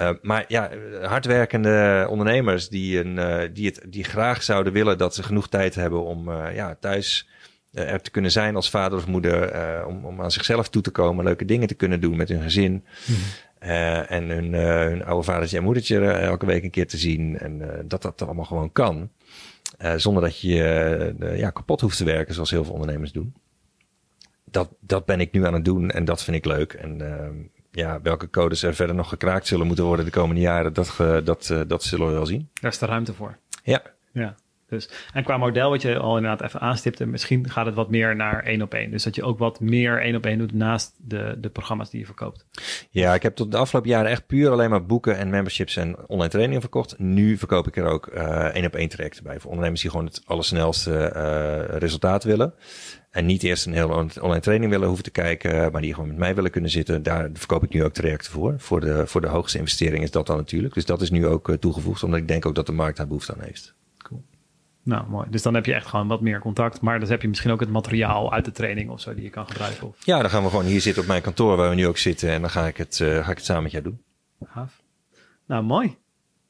Uh, maar ja, hardwerkende ondernemers die, een, uh, die, het, die graag zouden willen dat ze genoeg tijd hebben om uh, ja, thuis er te kunnen zijn als vader of moeder. om, om aan zichzelf toe te komen, leuke dingen te kunnen doen met hun gezin. Mm -hmm. en hun, hun oude vadertje en moedertje elke week een keer te zien. En dat dat allemaal gewoon kan. Zonder dat je ja, kapot hoeft te werken, zoals heel veel ondernemers doen. Dat, dat ben ik nu aan het doen en dat vind ik leuk. En ehm, ja, welke codes er verder nog gekraakt zullen moeten worden de komende jaren, dat, dat, dat zullen we wel zien. Daar is de ruimte voor. Ja. Ja. Dus, en qua model, wat je al inderdaad even aanstipte, misschien gaat het wat meer naar één op één. Dus dat je ook wat meer één op één doet naast de, de programma's die je verkoopt. Ja, ik heb tot de afgelopen jaren echt puur alleen maar boeken en memberships en online trainingen verkocht. Nu verkoop ik er ook uh, één op één trajecten bij voor ondernemers die gewoon het allersnelste uh, resultaat willen. En niet eerst een hele online training willen hoeven te kijken, maar die gewoon met mij willen kunnen zitten. Daar verkoop ik nu ook trajecten voor. Voor de, voor de hoogste investering is dat dan natuurlijk. Dus dat is nu ook toegevoegd, omdat ik denk ook dat de markt daar behoefte aan heeft. Nou, mooi. Dus dan heb je echt gewoon wat meer contact. Maar dan heb je misschien ook het materiaal uit de training of zo die je kan gebruiken. Of... Ja, dan gaan we gewoon hier zitten op mijn kantoor waar we nu ook zitten. En dan ga ik het, uh, ga ik het samen met jou doen. Gaaf. Nou, mooi.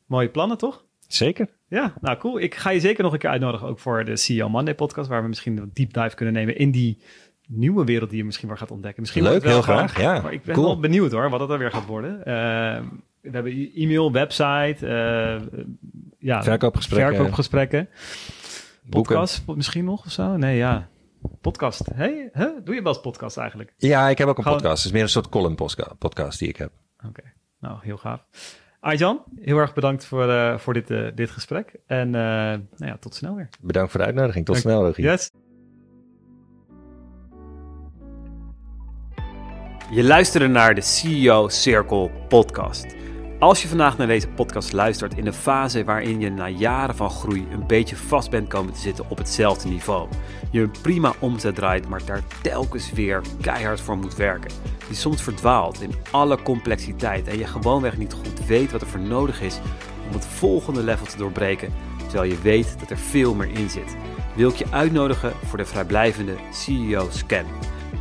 Mooie plannen, toch? Zeker. Ja, nou cool. Ik ga je zeker nog een keer uitnodigen ook voor de CEO Monday podcast, waar we misschien een deep dive kunnen nemen in die nieuwe wereld die je misschien wel gaat ontdekken. Misschien Leuk, heel graag. Ja, maar ik ben wel benieuwd hoor, wat het dan weer gaat worden. Uh, we hebben e-mail, website, uh, ja, verkoopgesprekken, verkoopgesprekken. Podcast misschien nog of zo? Nee, ja. podcast. Hey, huh? Doe je wel eens podcast eigenlijk? Ja, ik heb ook een Gewoon- podcast. Het is meer een soort column podcast die ik heb. Oké, nou heel gaaf. Arjan, heel erg bedankt voor, eh, voor dit, eh, dit gesprek. En eh, nou ja, tot snel weer. Bedankt voor de uitnodiging. Tot Dank- snel, Rogier. Yes. Je luisterde naar de CEO Circle podcast. Als je vandaag naar deze podcast luistert in een fase waarin je na jaren van groei een beetje vast bent komen te zitten op hetzelfde niveau. Je een prima omzet draait, maar daar telkens weer keihard voor moet werken. Je soms verdwaalt in alle complexiteit en je gewoonweg niet goed weet wat er voor nodig is om het volgende level te doorbreken, terwijl je weet dat er veel meer in zit. Wil ik je uitnodigen voor de vrijblijvende CEO Scan.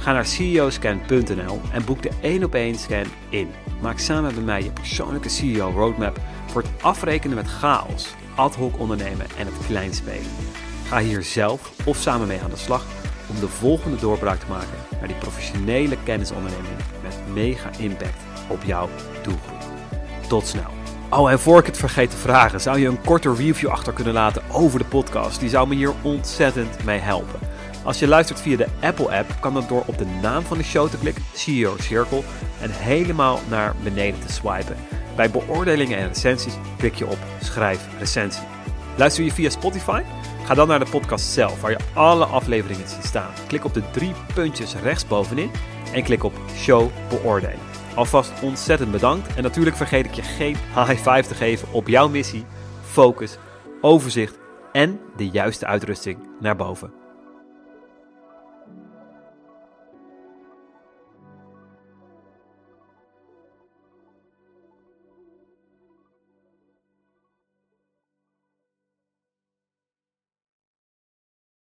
Ga naar ceoscan.nl en boek de 1 op 1 scan in. Maak samen met mij je persoonlijke CEO roadmap voor het afrekenen met chaos, ad hoc ondernemen en het kleinspelen. Ga hier zelf of samen mee aan de slag om de volgende doorbraak te maken naar die professionele kennisonderneming met mega impact op jouw doelgroep. Tot snel. Oh, en voor ik het vergeet te vragen, zou je een korte review achter kunnen laten over de podcast? Die zou me hier ontzettend mee helpen. Als je luistert via de Apple-app, kan dat door op de naam van de show te klikken, CEO Circle, en helemaal naar beneden te swipen. Bij beoordelingen en recensies klik je op Schrijf recensie. Luister je via Spotify? Ga dan naar de podcast zelf, waar je alle afleveringen ziet staan. Klik op de drie puntjes rechtsbovenin en klik op Show beoordelen. Alvast ontzettend bedankt en natuurlijk vergeet ik je geen high five te geven op jouw missie, focus, overzicht en de juiste uitrusting naar boven.